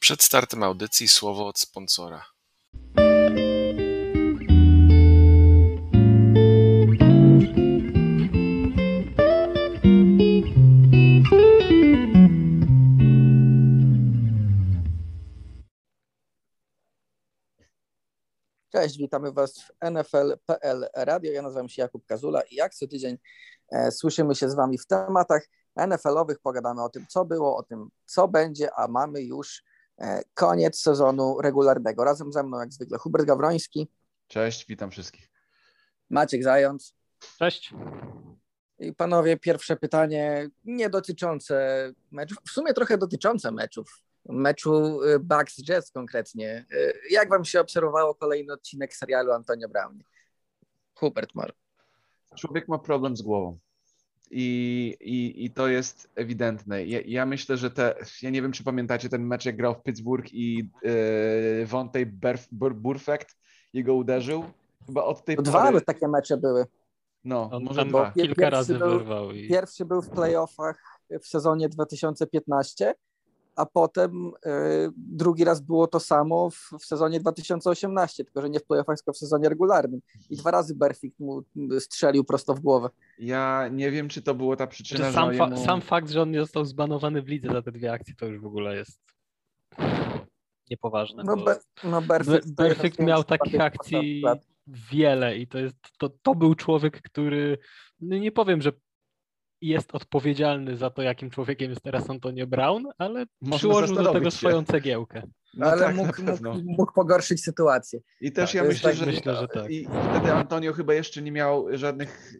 Przed startem audycji słowo od sponsora. Cześć, witamy Was w NFL.pl Radio. Ja nazywam się Jakub Kazula i jak co tydzień e, słyszymy się z Wami w tematach NFL-owych. Pogadamy o tym, co było, o tym, co będzie, a mamy już e, koniec sezonu regularnego. Razem ze mną, jak zwykle, Hubert Gawroński. Cześć, witam wszystkich. Maciek Zając. Cześć. I panowie, pierwsze pytanie, nie dotyczące meczów, w sumie trochę dotyczące meczów, meczu y, Bucks Jets konkretnie. Y, jak wam się obserwowało kolejny odcinek serialu Antonio Brown? Hubert Mar. Człowiek ma problem z głową. I, i, i to jest ewidentne. Ja, ja, myślę, że te, ja nie wiem, czy pamiętacie ten mecz, jak grał w Pittsburgh i yy, Wontej Burfect jego uderzył. Chyba od tej Dwa pory... takie mecze były. No, On może dwa. Kilka razy był, wyrwał. I... Pierwszy był w playoffach w sezonie 2015 a potem y, drugi raz było to samo w, w, sezonie 2018, tylko że nie w playoffach, tylko w sezonie regularnym. I dwa razy Berfikt mu strzelił prosto w głowę. Ja nie wiem, czy to było ta przyczyna, że sam, fa- sam fakt, że on nie został zbanowany w lidze za te dwie akcje, to już w ogóle jest niepoważne. No, be, no Berfikt, Berfikt miał takich akcji wiele i to jest, to, to był człowiek, który, no nie powiem, że jest odpowiedzialny za to, jakim człowiekiem jest teraz Antonio Brown, ale Można przyłożył do tego się. swoją cegiełkę. No, ale tak, mógł, mógł, mógł, pogorszyć sytuację. I też tak, ja myślę, tak, że, myślę, że tak. I wtedy Antonio chyba jeszcze nie miał żadnych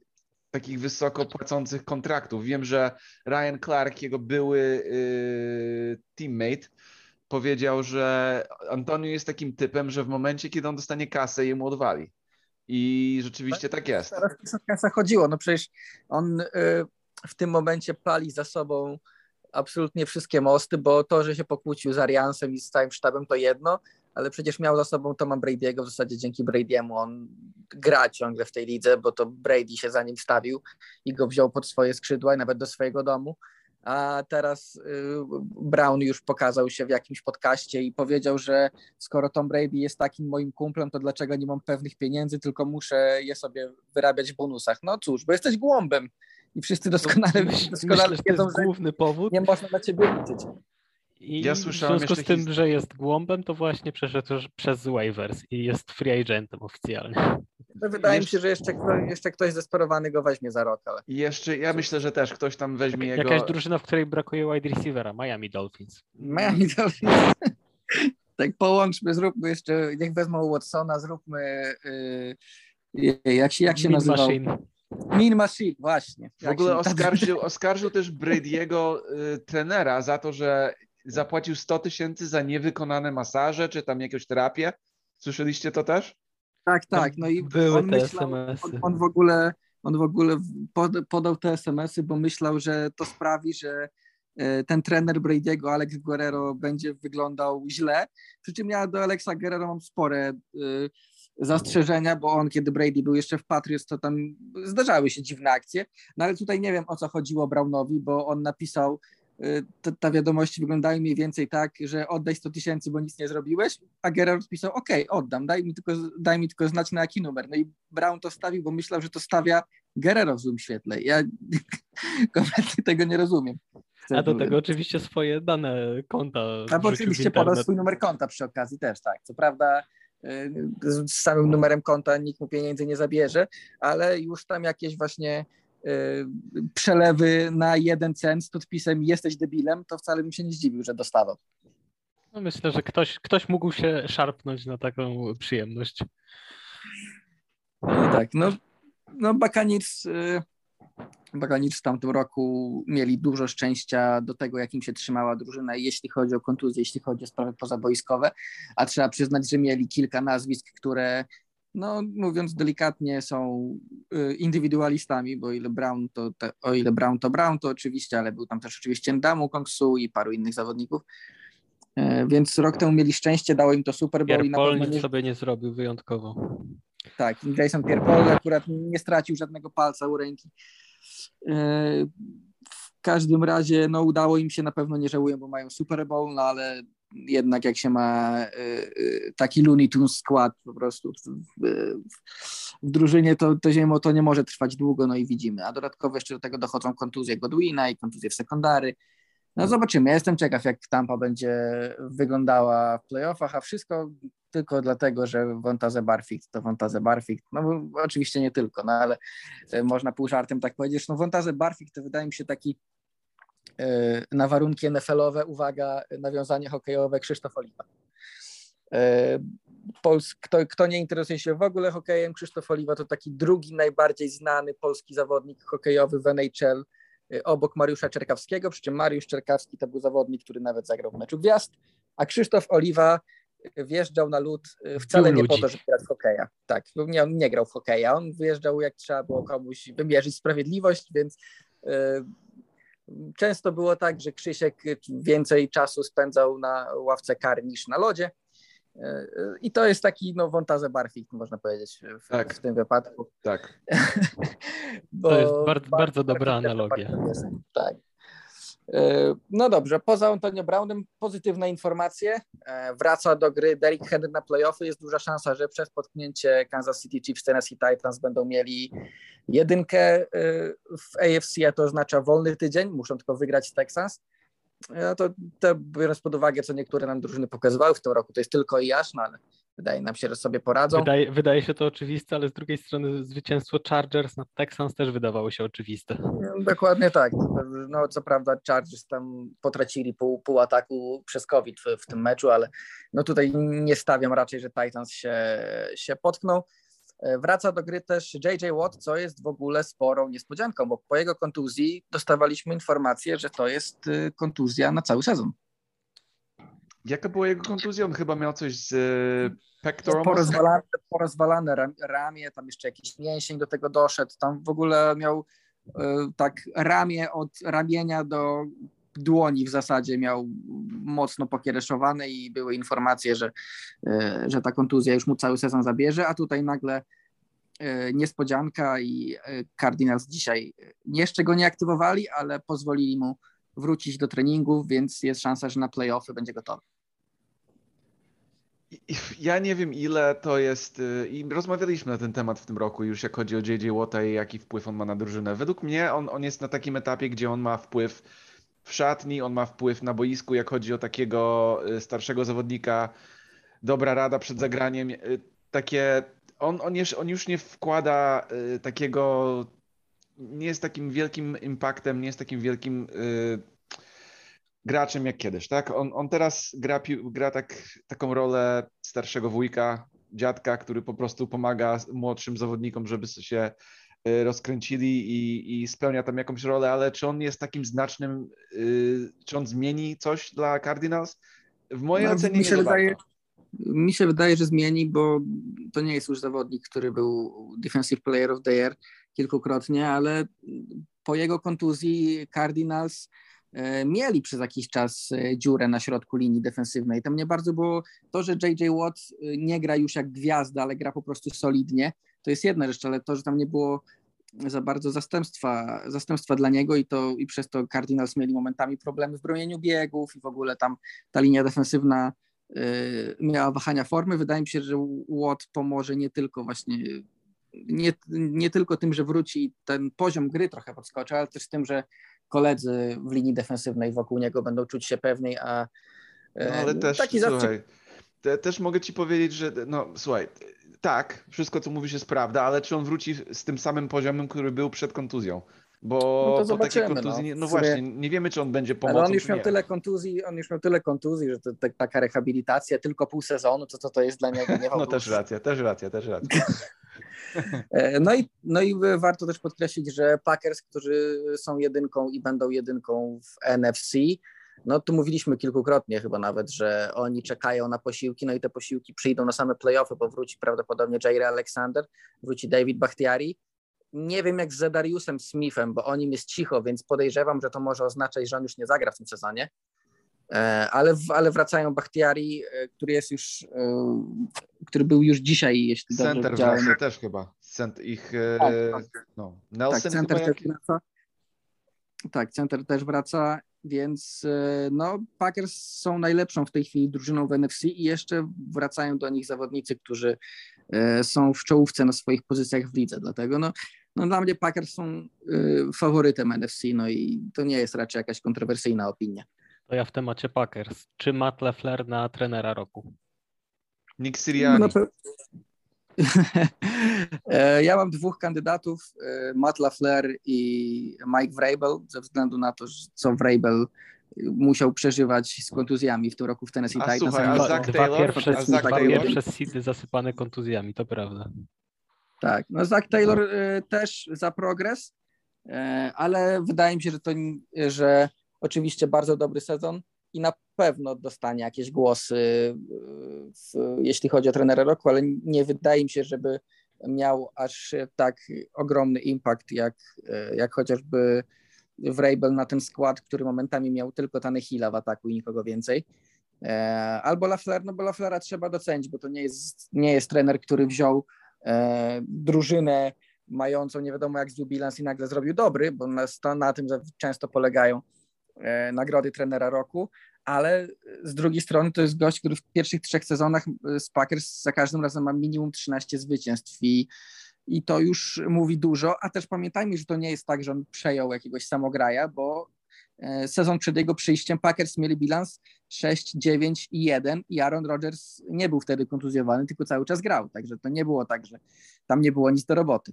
takich wysoko płacących kontraktów. Wiem, że Ryan Clark, jego były yy, teammate, powiedział, że Antonio jest takim typem, że w momencie, kiedy on dostanie kasę, jemu odwali. I rzeczywiście tak, tak jest. Teraz o kasę chodziło. No przecież on yy, w tym momencie pali za sobą absolutnie wszystkie mosty, bo to, że się pokłócił z Ariansem i z całym sztabem to jedno, ale przecież miał za sobą Toma Brady'ego, w zasadzie dzięki Brady'emu on gra ciągle w tej lidze, bo to Brady się za nim stawił i go wziął pod swoje skrzydła i nawet do swojego domu. A teraz y, Brown już pokazał się w jakimś podcaście i powiedział, że skoro Tom Brady jest takim moim kumplem, to dlaczego nie mam pewnych pieniędzy, tylko muszę je sobie wyrabiać w bonusach. No cóż, bo jesteś głąbem i wszyscy doskonale, doskonale Myślę, wiedzą, że główny powód. nie można na ciebie liczyć. I ja słyszałem w związku z tym, że jest głąbem, to właśnie przeszedł przez waivers i jest free agentem oficjalnie. No wydaje mi się, że jeszcze, jeszcze ktoś zesperowany go weźmie za rok. Ale... jeszcze, ja myślę, że też ktoś tam weźmie Jak, jego... Jakaś drużyna, w której brakuje wide receivera, Miami Dolphins. Miami Dolphins. tak połączmy, zróbmy jeszcze, niech wezmą Watsona, zróbmy yy, jak się, jak się nazywał? Mean Machine, właśnie. W ogóle oskarżył, oskarżył też Brady'ego y, trenera za to, że zapłacił 100 tysięcy za niewykonane masaże, czy tam jakąś terapię. Słyszeliście to też? Tak, tak. No i były on te myślał, SMS-y. On, on, w ogóle, on w ogóle podał te SMS-y, bo myślał, że to sprawi, że y, ten trener Brady'ego, Alex Guerrero, będzie wyglądał źle. Przy czym ja do Alexa Guerrero mam spore y, zastrzeżenia, bo on, kiedy Brady był jeszcze w Patriots, to tam zdarzały się dziwne akcje, no ale tutaj nie wiem, o co chodziło Brownowi, bo on napisał, y, ta, ta wiadomości wyglądają mniej więcej tak, że oddaj 100 tysięcy, bo nic nie zrobiłeś, a Gerard pisał, ok, oddam, daj mi, tylko, daj mi tylko znać na jaki numer. No i Brown to stawił, bo myślał, że to stawia Guerrero w złym świetle. Ja kompletnie tego nie rozumiem. A do tego oczywiście swoje dane konta. A bo oczywiście podał swój numer konta przy okazji też, tak. Co prawda z samym numerem konta nikt mu pieniędzy nie zabierze, ale już tam jakieś właśnie y, przelewy na jeden cent z podpisem jesteś debilem, to wcale bym się nie zdziwił, że dostawał. No myślę, że ktoś, ktoś mógł się szarpnąć na taką przyjemność. No tak, no, no Bakanic y, Bagalic w tamtym roku mieli dużo szczęścia do tego, jakim się trzymała drużyna, jeśli chodzi o kontuzje, jeśli chodzi o sprawy pozaboiskowe, a trzeba przyznać, że mieli kilka nazwisk, które no mówiąc delikatnie, są y, indywidualistami, bo ile Brown to, to, o ile Brown to Brown, to oczywiście, ale był tam też oczywiście Ndamu Kongsu i paru innych zawodników. E, więc rok temu mieli szczęście, dało im to Super Bowl. i na pewno nie... sobie nie zrobił wyjątkowo. Tak, Jason Pierre-Paul akurat nie stracił żadnego palca u ręki. W każdym razie no, udało im się, na pewno nie żałują, bo mają Super Bowl, no ale jednak jak się ma taki Looney Tunes skład po prostu w, w, w drużynie, to, to ziemo to nie może trwać długo, no i widzimy. A dodatkowo jeszcze do tego dochodzą kontuzje Godwina i kontuzje w sekundary. No zobaczymy. Ja jestem ciekaw, jak Tampa będzie wyglądała w playoffach, a wszystko tylko dlatego, że Wontaze Barfikt to Wontaze Barfikt. No oczywiście nie tylko, no ale e, można pół żartem tak powiedzieć. No Wontaze Barfikt to wydaje mi się taki e, na warunki NFL-owe, uwaga, nawiązanie hokejowe Krzysztof Oliwa. E, Pols, kto, kto nie interesuje się w ogóle hokejem, Krzysztof Oliwa to taki drugi najbardziej znany polski zawodnik hokejowy w NHL obok Mariusza Czerkawskiego, przy czym Mariusz Czerkawski to był zawodnik, który nawet zagrał w meczu gwiazd, a Krzysztof Oliwa wjeżdżał na lód y, wcale nie po to, żeby grać w hokeja. Tak, nie, on nie grał w hokeja, on wyjeżdżał jak trzeba było komuś wymierzyć sprawiedliwość, więc y, często było tak, że Krzysiek więcej czasu spędzał na ławce kar niż na lodzie, E, I to jest taki no, Wontaze Barfik, można powiedzieć, w, tak. w tym wypadku. Tak. Bo to jest bardzo, bardzo dobra analogia. Tak. E, no dobrze, poza Antonio Brownem pozytywne informacje. E, wraca do gry Derrick Henry na playoffy. Jest duża szansa, że przez potknięcie Kansas City Chiefs, Tennessee Titans będą mieli jedynkę w AFC, a to oznacza wolny tydzień. Muszą tylko wygrać Texans. Ja to, to biorąc pod uwagę, co niektóre nam drużyny pokazywały w tym roku, to jest tylko i jasno, ale wydaje nam się, że sobie poradzą. Wydaje, wydaje się to oczywiste, ale z drugiej strony zwycięstwo Chargers nad Texans też wydawało się oczywiste. Dokładnie tak. No co prawda Chargers tam potracili pół, pół ataku przez COVID w, w tym meczu, ale no tutaj nie stawiam raczej, że Titans się, się potknął. E, wraca do gry też JJ Watt, co jest w ogóle sporą niespodzianką, bo po jego kontuzji dostawaliśmy informację, że to jest y, kontuzja na cały sezon. Jaka była jego kontuzja? On chyba miał coś z y, pectorum? Porozwalane, porozwalane ramię, tam jeszcze jakiś mięsień do tego doszedł, tam w ogóle miał y, tak ramię od ramienia do dłoni w zasadzie miał mocno pokiereszowane i były informacje, że, e, że ta kontuzja już mu cały sezon zabierze, a tutaj nagle e, niespodzianka i e, Cardinals dzisiaj jeszcze go nie aktywowali, ale pozwolili mu wrócić do treningów, więc jest szansa, że na playoffy będzie gotowy. Ja nie wiem ile to jest i rozmawialiśmy na ten temat w tym roku już jak chodzi o JJ Watta i jaki wpływ on ma na drużynę. Według mnie on, on jest na takim etapie, gdzie on ma wpływ w szatni, on ma wpływ na boisku, jak chodzi o takiego y, starszego zawodnika. Dobra rada przed zagraniem. Y, takie, on, on, już, on już nie wkłada y, takiego, nie jest takim wielkim impaktem, nie jest takim wielkim graczem jak kiedyś, tak? On, on teraz gra, gra tak, taką rolę starszego wujka, dziadka, który po prostu pomaga młodszym zawodnikom, żeby się Y, rozkręcili i, i, spełnia tam jakąś rolę, ale czy on jest takim znacznym, y, czy on zmieni coś dla Cardinals? W mojej no, ocenie mi się nie wydaje, Mi się wydaje, że zmieni, bo to nie jest już zawodnik, który był Defensive Player of the Year kilkukrotnie, ale po jego kontuzji Cardinals mieli przez jakiś czas e, dziurę na środku linii defensywnej. To mnie bardzo było to, że JJ Watt e, nie gra już jak gwiazda, ale gra po prostu solidnie to jest jedna rzecz, ale to, że tam nie było za bardzo zastępstwa, zastępstwa dla niego i to i przez to Cardinals mieli momentami problemy w bronieniu biegów i w ogóle tam ta linia defensywna y, miała wahania formy. Wydaje mi się, że Watt pomoże nie tylko właśnie nie, nie tylko tym, że wróci ten poziom gry trochę podskoczy, ale też tym, że koledzy w linii defensywnej wokół niego będą czuć się pewniej, a no, ale też, taki słuchaj, zawsze... te, też mogę ci powiedzieć, że no słuchaj, tak, wszystko co mówisz jest prawda, ale czy on wróci z tym samym poziomem, który był przed kontuzją? Bo no po takiej kontuzji, no, no właśnie, nie wiemy, czy on będzie pomocą. Ale on już miał tyle kontuzji, on już miał tyle kontuzji, że to, to, taka rehabilitacja tylko pół sezonu, to co to jest dla niego? Nie no też racja, też racja, też racja. E, no i, no i warto też podkreślić, że Packers, którzy są jedynką i będą jedynką w NFC, no tu mówiliśmy kilkukrotnie chyba nawet, że oni czekają na posiłki, no i te posiłki przyjdą na same playoffy, bo wróci prawdopodobnie Jair Alexander, wróci David Bakhtiari. Nie wiem jak z Zedariusem Smithem, bo o nim jest cicho, więc podejrzewam, że to może oznaczać, że on już nie zagra w tym sezonie. E, ale, ale wracają Bachtiari, e, który jest już, e, który był już dzisiaj, jeśli dobrze Center widziałem. wraca też chyba. Cent, ich, tak, tak. No, Nelson tak, Center też wraca. Tak, Center też wraca, więc no, Packers są najlepszą w tej chwili drużyną w NFC i jeszcze wracają do nich zawodnicy, którzy są w czołówce na swoich pozycjach w lidze, dlatego no, no dla mnie Packers są faworytem NFC, no i to nie jest raczej jakaś kontrowersyjna opinia. To ja w temacie Packers. Czy Matt LeFleur na trenera roku? Nick Sirianni. No e, ja mam dwóch kandydatów, e, Matt LaFleur i Mike Vrabel, ze względu na to, co Vrabel musiał przeżywać z kontuzjami w tym roku w Tennessee Titans. Słuchaj, a Zach dwa, Taylor, pierwsze, a Zach dwa pierwsze seedy zasypane kontuzjami, to prawda. Tak, no Zach Taylor też za progres, ale wydaje mi się, że to, że Oczywiście bardzo dobry sezon i na pewno dostanie jakieś głosy, w, jeśli chodzi o trenera roku, ale nie wydaje mi się, żeby miał aż tak ogromny impact, jak, jak chociażby Vrabel na ten skład, który momentami miał tylko Tanehila w ataku i nikogo więcej. E, albo Lafleur, no bo Lafleura trzeba docenić, bo to nie jest, nie jest trener, który wziął e, drużynę mającą nie wiadomo jak zły bilans i nagle zrobił dobry, bo na, na tym często polegają nagrody trenera roku, ale z drugiej strony to jest gość, który w pierwszych trzech sezonach e, z Packers za każdym razem ma minimum 13 zwycięstw i, i to już mówi dużo, a też pamiętajmy, że to nie jest tak, że on przejął jakiegoś samograja, bo e, sezon przed jego przyjściem Packers mieli bilans 6, 9 i 1 i Aaron Rodgers nie był wtedy kontuzjowany, tylko cały czas grał, także to nie było tak, że tam nie było nic do roboty.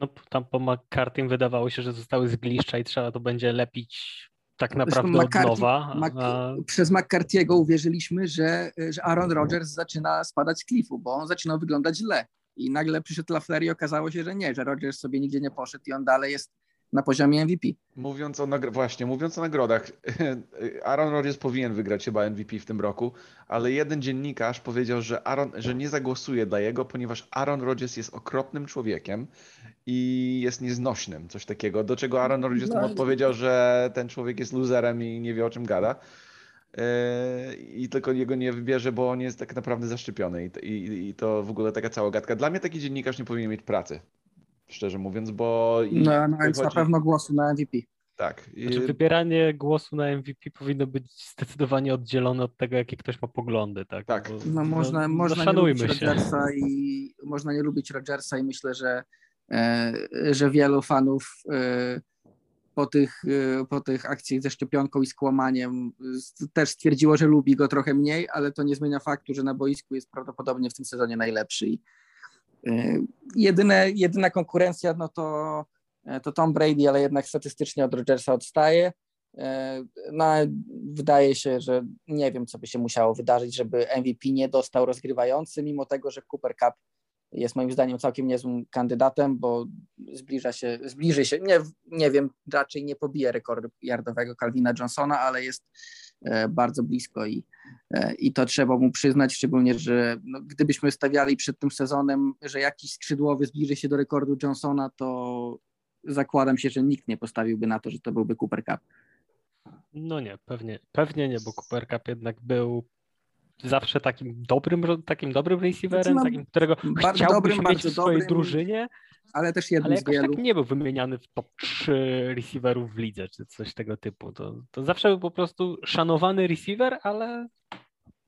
No tam po McCartym wydawało się, że zostały zgliszcza i trzeba to będzie lepić tak naprawdę McCarthy, od nowa. Mac, a... Przez McCarthy'ego uwierzyliśmy, że, że Aaron Rodgers zaczyna spadać z klifu, bo on zaczynał wyglądać źle. I nagle przyszedł LaFleur i okazało się, że nie, że Rodgers sobie nigdzie nie poszedł i on dalej jest na poziomie MVP. Mówiąc o właśnie, mówiąc o nagrodach, Aaron Rodgers powinien wygrać chyba MVP w tym roku, ale jeden dziennikarz powiedział, że, Aaron, że nie zagłosuje dla jego, ponieważ Aaron Rodgers jest okropnym człowiekiem i jest nieznośnym, coś takiego. Do czego Aaron Rodgers no. odpowiedział, że ten człowiek jest loserem i nie wie o czym gada. Yy, I tylko jego nie wybierze, bo on jest tak naprawdę zaszczepiony. I, i, I to w ogóle taka cała gadka. Dla mnie taki dziennikarz nie powinien mieć pracy szczerze mówiąc, bo... No, no więc na pewno głosu na MVP. Tak. Znaczy, wybieranie głosu na MVP powinno być zdecydowanie oddzielone od tego, jakie ktoś ma poglądy, tak? Tak. Bo, no, można, no, można nie lubić Rodgersa i można nie lubić Rodgersa i myślę, że, e, że wielu fanów e, po tych, e, po tych akcjach ze szczepionką i skłamaniem też stwierdziło, że lubi go trochę mniej, ale to nie zmienia faktu, że na boisku jest prawdopodobnie w tym sezonie najlepszy i jedyne, jedyna konkurencja no to, e, to Tom Brady, ale jednak statystycznie od Rodgersa odstaje. E, no, wydaje się, że nie wiem, co by się musiało wydarzyć, żeby MVP nie dostał rozgrywający, mimo tego, że Cooper Cup jest moim zdaniem całkiem niezłym kandydatem, bo zbliża się, zbliży się, nie, nie wiem, raczej nie pobije rekordu yardowego Calvina Johnsona, ale jest E, bardzo blisko i, i to trzeba mu przyznać, szczególnie, że no, gdybyśmy stawiali przed tym sezonem, że jakiś skrzydłowy zbliży się do rekordu Johnsona, to zakładam się, że nikt nie postawiłby na to, że to byłby Cooper Cup. No nie, pewnie, pewnie nie, bo Cooper Cup jednak był zawsze takim dobrym, takim dobrym receiverem, znaczy, takim, którego chciałbyś mieć w swojej dobrym, drużynie, ale też jednym ale jakoś tak nie był wymieniany w top 3 receiverów w lidze, czy coś tego typu. To, to zawsze był po prostu szanowany receiver, ale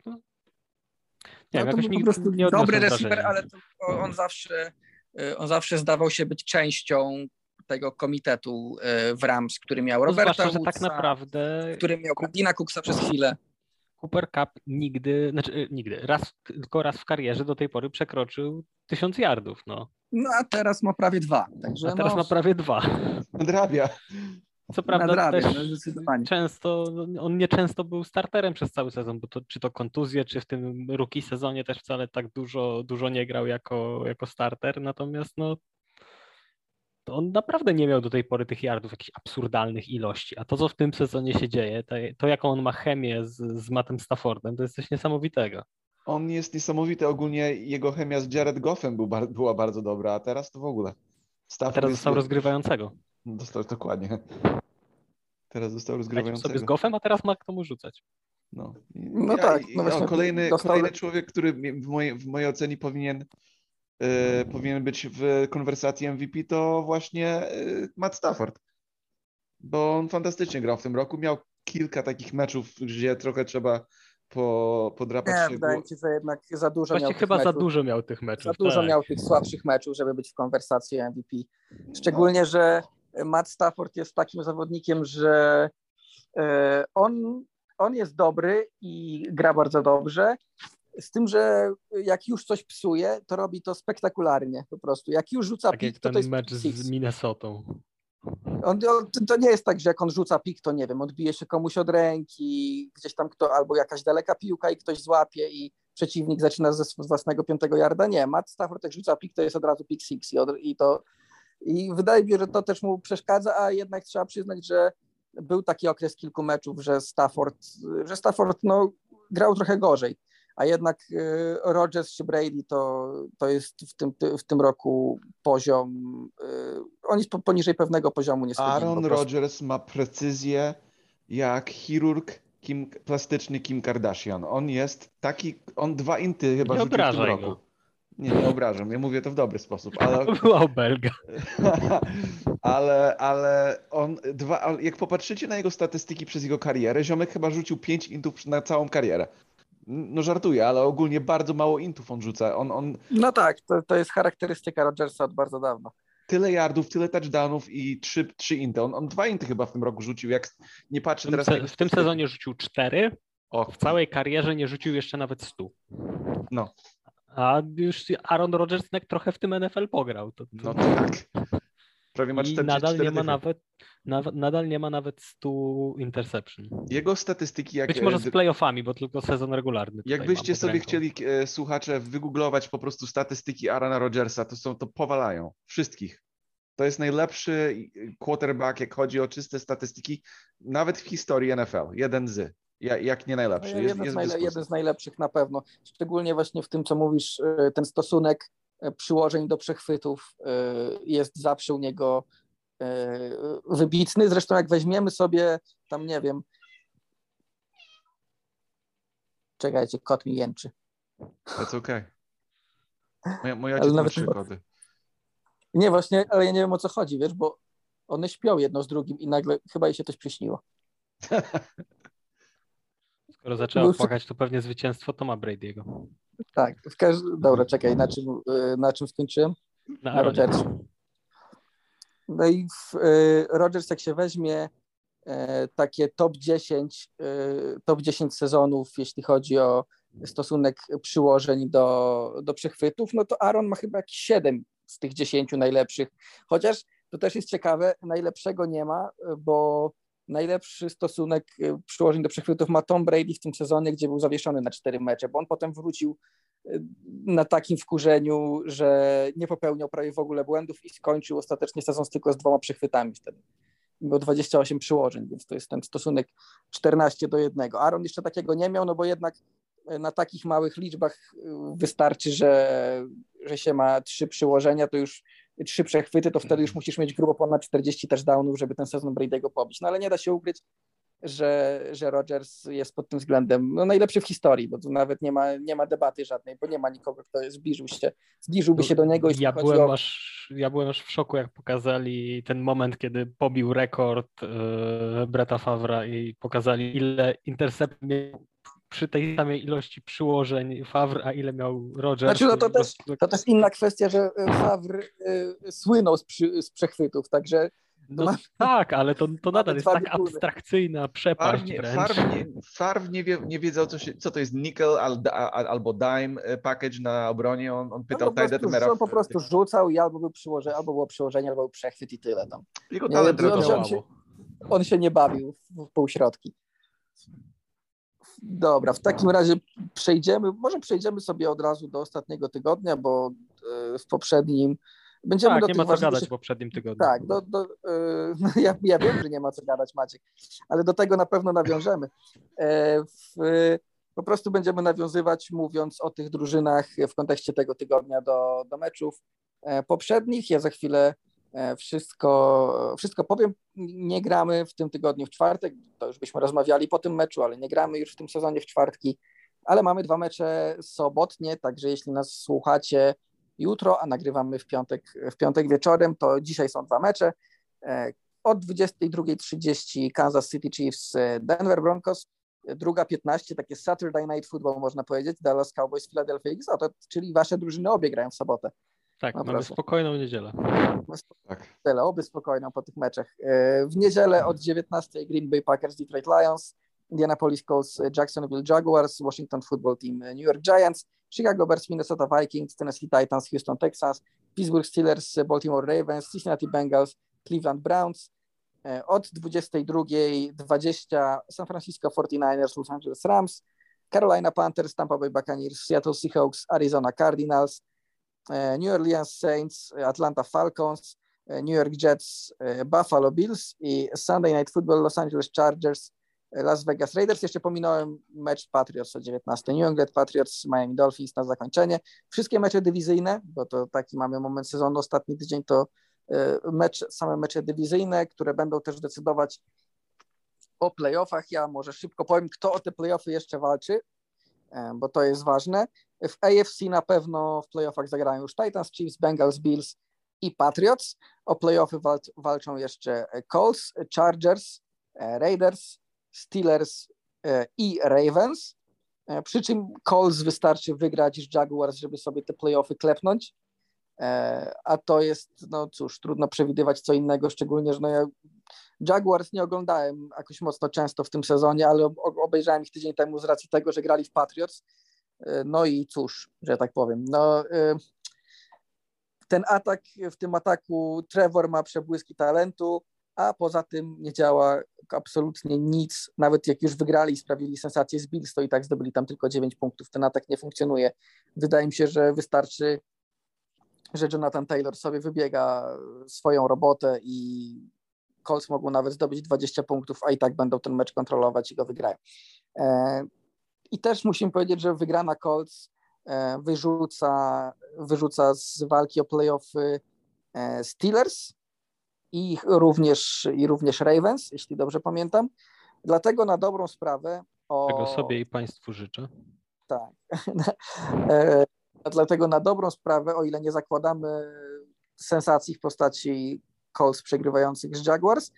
no, nie no, wiem, jakoś po prostu nie dobry receiver, ale on zawsze y, on zawsze zdawał się być częścią tego komitetu y, w Rams, który miał no Roberta Zwłaszcza, Woodsa, tak naprawdę... który miał Dina Cooksa przez chwilę. Cooper Cup nigdy, znaczy y, nigdy, raz, tylko raz w karierze do tej pory przekroczył tysiąc yardów, no. No a teraz ma prawie dwa. Także a teraz no, ma prawie dwa. Nadrabia. Co prawda nadrabia, też no, często, on nie często był starterem przez cały sezon, bo to, czy to kontuzje, czy w tym rookie sezonie też wcale tak dużo, dużo nie grał jako, jako starter, natomiast no to on naprawdę nie miał do tej pory tych yardów jakichś absurdalnych ilości, a to, co w tym sezonie się dzieje, to, to jaką on ma chemię z, z Mattem Staffordem, to jest coś niesamowitego. On jest niesamowity, ogólnie jego chemia z Jared Goffem był, była bardzo dobra, a teraz to w ogóle. Stafford a teraz dostał jest... rozgrywającego. Dostał dokładnie. Teraz dostał rozgrywającego. sobie z Goffem, a teraz ma komu rzucać. No, no ja, tak. No właśnie, kolejny, dostał... kolejny człowiek, który w mojej, w mojej ocenie powinien, powinien być w konwersacji MVP, to właśnie yy, Matt Stafford. Bo on fantastycznie grał w tym roku. Miał kilka takich meczów, gdzie trochę trzeba po, podrapać Nie, się. wydaje mi się, że jednak za dużo Właśnie miał chyba za dużo miał tych meczów. Za dużo tak. miał tych słabszych meczów, żeby być w konwersacji MVP. Szczególnie, że Matt Stafford jest takim zawodnikiem, że e, on, on jest dobry i gra bardzo dobrze, z tym, że jak już coś psuje, to robi to spektakularnie po prostu. Jak już rzuca tak pik, to to jest mecz z Minnesotą. On, on, to nie jest tak, że jak on rzuca pik, to nie wiem, odbije się komuś od ręki, gdzieś tam kto, albo jakaś daleka piłka i ktoś złapie i przeciwnik zaczyna ze własnego piątego yarda. Nie, Matt Stafford jak rzuca pik, to jest od razu pick six i, od, i to i wydaje mi się, że to też mu przeszkadza, a jednak trzeba przyznać, że był taki okres kilku meczów, że Stafford, że Stafford no, grał trochę gorzej a jednak y, Rodgers czy Brady to, to jest w tym, w tym roku poziom, y, oni poniżej pewnego poziomu nie. Aaron Rodgers ma precyzję jak chirurg Kim, plastyczny Kim Kardashian. On jest taki, on dwa inty chyba nie rzucił w tym roku. Go. Nie, nie obrażam, ja mówię to w dobry sposób, ale... Była obelga. ale, ale on, dwa, jak popatrzycie na jego statystyki przez jego karierę, Ziomek chyba rzucił pięć intów na całą karierę. No żartuję, ale ogólnie bardzo mało intów on rzuca. On, on... No tak, to, to jest charakterystyka Rodgersa od bardzo dawna. Tyle yardów, tyle touchdownów i trzy, trzy inty. On, on dwa inty chyba w tym roku rzucił, jak nie patrzę teraz... Se, w tym sezonie rzucił cztery, o. w całej karierze nie rzucił jeszcze nawet stu. No. A już Aaron Rodgers trochę w tym NFL pograł. To, to... No tak. Prawie ma 44 nadal nie ma nawet nadal nie ma nawet 100 interception. Jego statystyki jak... Być może z playoffami, bo tylko sezon regularny. Jakbyście sobie ręką. chcieli, e, słuchacze, wygooglować po prostu statystyki Arana Rodgersa, to są to powalają. Wszystkich. To jest najlepszy quarterback, jak chodzi o czyste statystyki, nawet w historii NFL. Jeden z. Jak nie najlepszy. No, jest, jeden, jest z najle- jeden z najlepszych na pewno. Szczególnie właśnie w tym, co mówisz, e, ten stosunek e, przyłożeń do przechwytów jest zawsze u niego E, wybitny. Zresztą jak weźmiemy sobie tam, nie wiem, czekajcie, kot mi jęczy. That's okay. Moja, moja ale nawet trzy koty. Nie, właśnie, ale ja nie wiem o co chodzi, wiesz, bo one śpią jedno z drugim i nagle chyba jej się coś przyśniło. Skoro zaczęła płakać, to pewnie zwycięstwo to ma Brady'ego. Tak, w dobra, czekaj, na czym, e, na czym skończyłem? Na, na no i w, y, Rodgers jak się weźmie e, takie top 10, y, top 10 sezonów, jeśli chodzi o stosunek przyłożeń do, do przechwytów, no to Aaron ma chyba jakieś 7 z tych 10 najlepszych. Chociaż to też jest ciekawe, najlepszego nie ma, bo najlepszy stosunek y, przyłożeń do przechwytów ma Tom Brady w tym sezonie, gdzie był zawieszony na cztery mecze, bo on potem wrócił na takim wkurzeniu, że nie popełniał prawie w ogóle błędów i skończył ostatecznie sezon tylko z dwoma przechwytami wtedy. Miał 28 przyłożeń, więc to jest ten stosunek 14 do 1. Aaron jeszcze takiego nie miał, no bo jednak na takich małych liczbach wystarczy, że, że się ma trzy przyłożenia, to już trzy przechwyty, to wtedy już musisz mieć grubo ponad 40 touchdownów, żeby ten sezon Brady'ego pobić. No ale nie da się ukryć, że, że Rodgers jest pod tym względem no, najlepszy w historii, bo tu nawet nie ma, nie ma debaty żadnej, bo nie ma nikogo, kto zbliżył się, zbliżyłby się do niego. Ja byłem, o... aż, ja byłem aż w szoku, jak pokazali ten moment, kiedy pobił rekord yy, Breta Favra i pokazali, ile intercept miał przy tej samej ilości przyłożeń Favre, a ile miał Rodgers. Znaczy, no to, też, to też inna kwestia, że Favre y, słynął z, przy, z przechwytów, także no ma... tak, ale to, to nadal jest tak abstrakcyjna przepaść Farw nie, nie, wie, nie wiedzą, co, się, co to jest nickel al, al, albo dime e, package na obronie. On, on pytał no, prostu, on po prostu rzucał i albo, był przyłożenie, albo było przyłożenie, albo był przechwyt i tyle tam. Jego talent nie, on, on, się, on się nie bawił w półśrodki. Dobra, w takim razie przejdziemy, może przejdziemy sobie od razu do ostatniego tygodnia, bo e, w poprzednim Będziemy tak, do nie ma co gadać w poprzednim tygodniu. Tak, do, do, yy, ja, ja, wiem, że nie ma co gadać, Maciek, ale do tego na pewno nawiążemy. E, w, po prostu będziemy nawiązywać, mówiąc o tych drużynach w kontekście tego tygodnia do, do meczów e, poprzednich. Ja za chwilę E, wszystko, wszystko powiem. Nie gramy w tym tygodniu w czwartek, to już byśmy rozmawiali po tym meczu, ale nie gramy już w tym sezonie w czwartki, ale mamy dwa mecze sobotnie, także jeśli nas słuchacie jutro, a nagrywamy w piątek, w piątek wieczorem, to dzisiaj są dwa mecze. E, od 22.30 Kansas City Chiefs, e, Denver Broncos, druga 15, takie Saturday Night Football można powiedzieć, Dallas Cowboys, Philadelphia Eagles, czyli wasze drużyny obie grają w sobotę. Tak, mamy spokojną niedzielę. Tak. Niedzielę, oby spokojną po tych meczach. E, w niedzielę od 19 Green Bay Packers, Detroit Lions, Indianapolis Colts, Jacksonville Jaguars, Washington Football Team, New York Giants, Chicago Bears, Minnesota Vikings, Tennessee Titans, Houston Texans, Pittsburgh Steelers, Baltimore Ravens, Cincinnati Bengals, Cleveland Browns. E, od 22.20 San Francisco 49ers, Los Angeles Rams, Carolina Panthers, Tampa Bay Buccaneers, Seattle Seahawks, Arizona Cardinals, New Orleans Saints, Atlanta Falcons, e, New York Jets, Buffalo Bills i Sunday Night Football Los Angeles Chargers, Las Vegas Raiders. Jeszcze pominąłem mecz Patriots o 19. New England Patriots, Miami Dolphins na zakończenie. Wszystkie mecze dywizyjne, bo to taki mamy moment sezonu. Ostatni tydzień to e, mecz, same mecze dywizyjne, które będą też decydować o playoffach. Ja może szybko powiem, kto o te playoffy jeszcze walczy, e, bo to jest ważne. W AFC na pewno w playoffach zagrają już Titans, Chiefs, Bengals, Bills i Patriots. O playoffy walczą jeszcze Colts, Chargers, e, Raiders, Steelers e, i Ravens. E, przy czym Colts wystarczy wygrać z Jaguars, żeby sobie te playoffy klepnąć. A to jest, no cóż, trudno przewidywać co innego, szczególnie, że no ja Jaguars nie oglądałem jakoś mocno często w tym sezonie, ale obejrzałem ich tydzień temu z racji tego, że grali w Patriots. No i cóż, że tak powiem. No, ten atak, w tym ataku Trevor ma przebłyski talentu, a poza tym nie działa absolutnie nic. Nawet jak już wygrali i sprawili sensację z Bills, to i tak zdobyli tam tylko 9 punktów. Ten atak nie funkcjonuje. Wydaje mi się, że wystarczy, że Jonathan Taylor sobie wybiega swoją robotę i Colts mogą nawet zdobyć 20 punktów, a i tak będą ten mecz kontrolować i go wygrają. I też musimy powiedzieć, że wygrana Colts e, wyrzuca, wyrzuca z walki o playoffy e, Steelers, i również, i również Ravens, jeśli dobrze pamiętam. Dlatego na dobrą sprawę. O... Tego sobie i Państwu życzę. Tak. E, dlatego na dobrą sprawę, o ile nie zakładamy sensacji w postaci Colts przegrywających z Jaguars,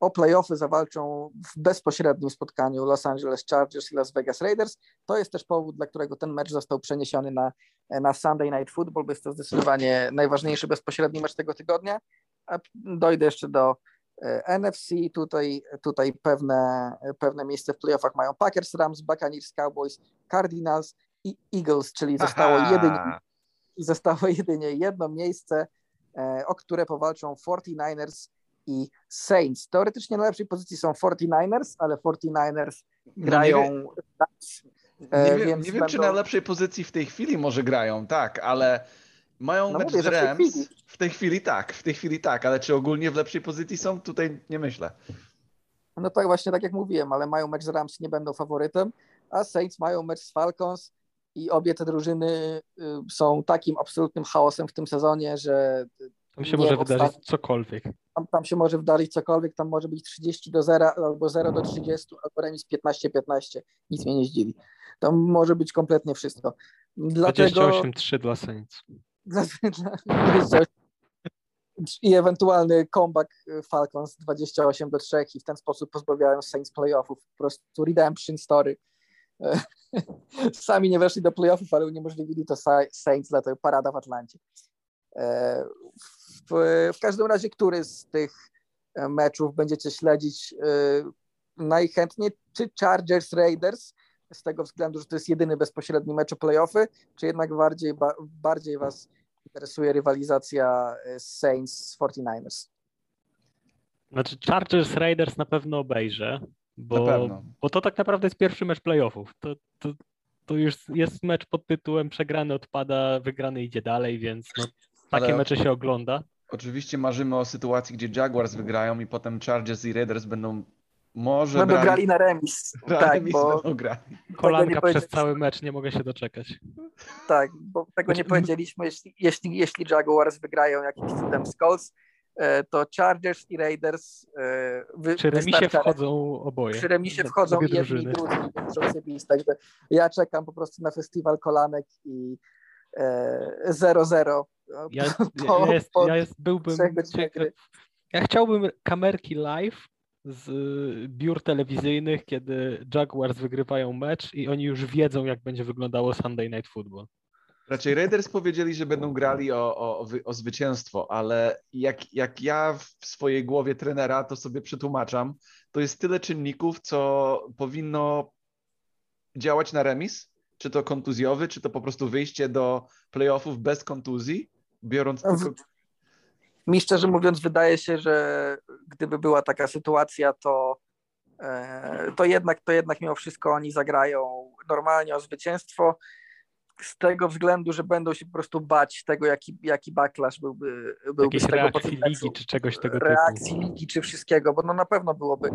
o playoffy zawalczą w bezpośrednim spotkaniu Los Angeles Chargers i Las Vegas Raiders. To jest też powód, dla którego ten mecz został przeniesiony na, na Sunday Night Football, bo jest to zdecydowanie najważniejszy bezpośredni mecz tego tygodnia. A dojdę jeszcze do e, NFC, tutaj, tutaj pewne, pewne miejsce w playoffach mają Packers, Rams, Buccaneers, Cowboys, Cardinals i Eagles, czyli zostało jedynie, zostało jedynie jedno miejsce, e, o które powalczą 49ers i Saints. Teoretycznie na lepszej pozycji są 49ers, ale 49ers grają... No nie, wiem, nie wiem, nie wiem będą... czy na lepszej pozycji w tej chwili może grają, tak, ale mają no mecz mówię, z Rams w tej chwili tak, w tej chwili tak, ale czy ogólnie w lepszej pozycji są? Tutaj nie myślę. No tak właśnie, tak jak mówiłem, ale mają mecz z Rams, nie będą faworytem, a Saints mają mecz z Falcons i obie te drużyny y, są takim absolutnym chaosem w tym sezonie, że tam się może wydarzyć cokolwiek. Tam, tam, się może wydarzyć cokolwiek, tam może być 30 do 0, albo 0 do 30, albo remis 15-15. Nic mnie nie zdziwi. Tam może być kompletnie wszystko. Dlatego... 28-3 dla Saints. Dla, dla, i ewentualny comeback Falcons 28 do 3 i w ten sposób pozbawiają Saints playoffów. Po prostu redemption story. Sami nie weszli do playoffów, ale uniemożliwili to Saints, dlatego parada w Atlancie. E, w, w każdym razie, który z tych meczów będziecie śledzić e, najchętniej? Czy Chargers Raiders, z tego względu, że to jest jedyny bezpośredni mecz o playoffy, czy jednak bardziej, bardziej Was interesuje rywalizacja e, Saints z 49ers. Znaczy Chargers Raiders na pewno obejrzę, bo, pewno. bo to tak naprawdę jest pierwszy mecz playoffów. To, to, to już jest mecz pod tytułem przegrany odpada, wygrany idzie dalej, więc no, takie Ale... mecze się ogląda. Oczywiście marzymy o sytuacji, gdzie Jaguars wygrają i potem Chargers i Raiders będą może będą brali, grali na remis. tak, remis bo grali. Kolanka przez cały mecz, nie mogę się doczekać. Tak, bo tego nie powiedzieliśmy, jeśli, jeśli, jeśli Jaguars wygrają jakimś cudem z Colts, e, to Chargers i Raiders wy, Przy remisie wchodzą oboje. Przy remisie wchodzą i jedni i drudzy bić, także ja czekam po prostu na festiwal kolanek i 0-0. Ja, ja, jest, ja jest, byłbym ja chciałbym kamerki live z biur telewizyjnych, kiedy Jaguars wygrywają mecz i oni już wiedzą, jak będzie wyglądało Sunday Night Football. Raczej Raiders powiedzieli, że będą grali o, o, o zwycięstwo, ale jak, jak ja w swojej głowie trenera to sobie przetłumaczam, to jest tyle czynników, co powinno działać na remis, czy to kontuzjowy, czy to po prostu wyjście do playoffów bez kontuzji, biorąc tylko mi szczerze mówiąc, wydaje się, że gdyby była taka sytuacja, to, e, to, jednak, to jednak mimo wszystko oni zagrają normalnie o zwycięstwo. Z tego względu, że będą się po prostu bać tego, jaki, jaki backlash byłby, byłby z tego reakcji ligi czy czegoś tego reakcji typu. ligi czy wszystkiego, bo no na pewno byłoby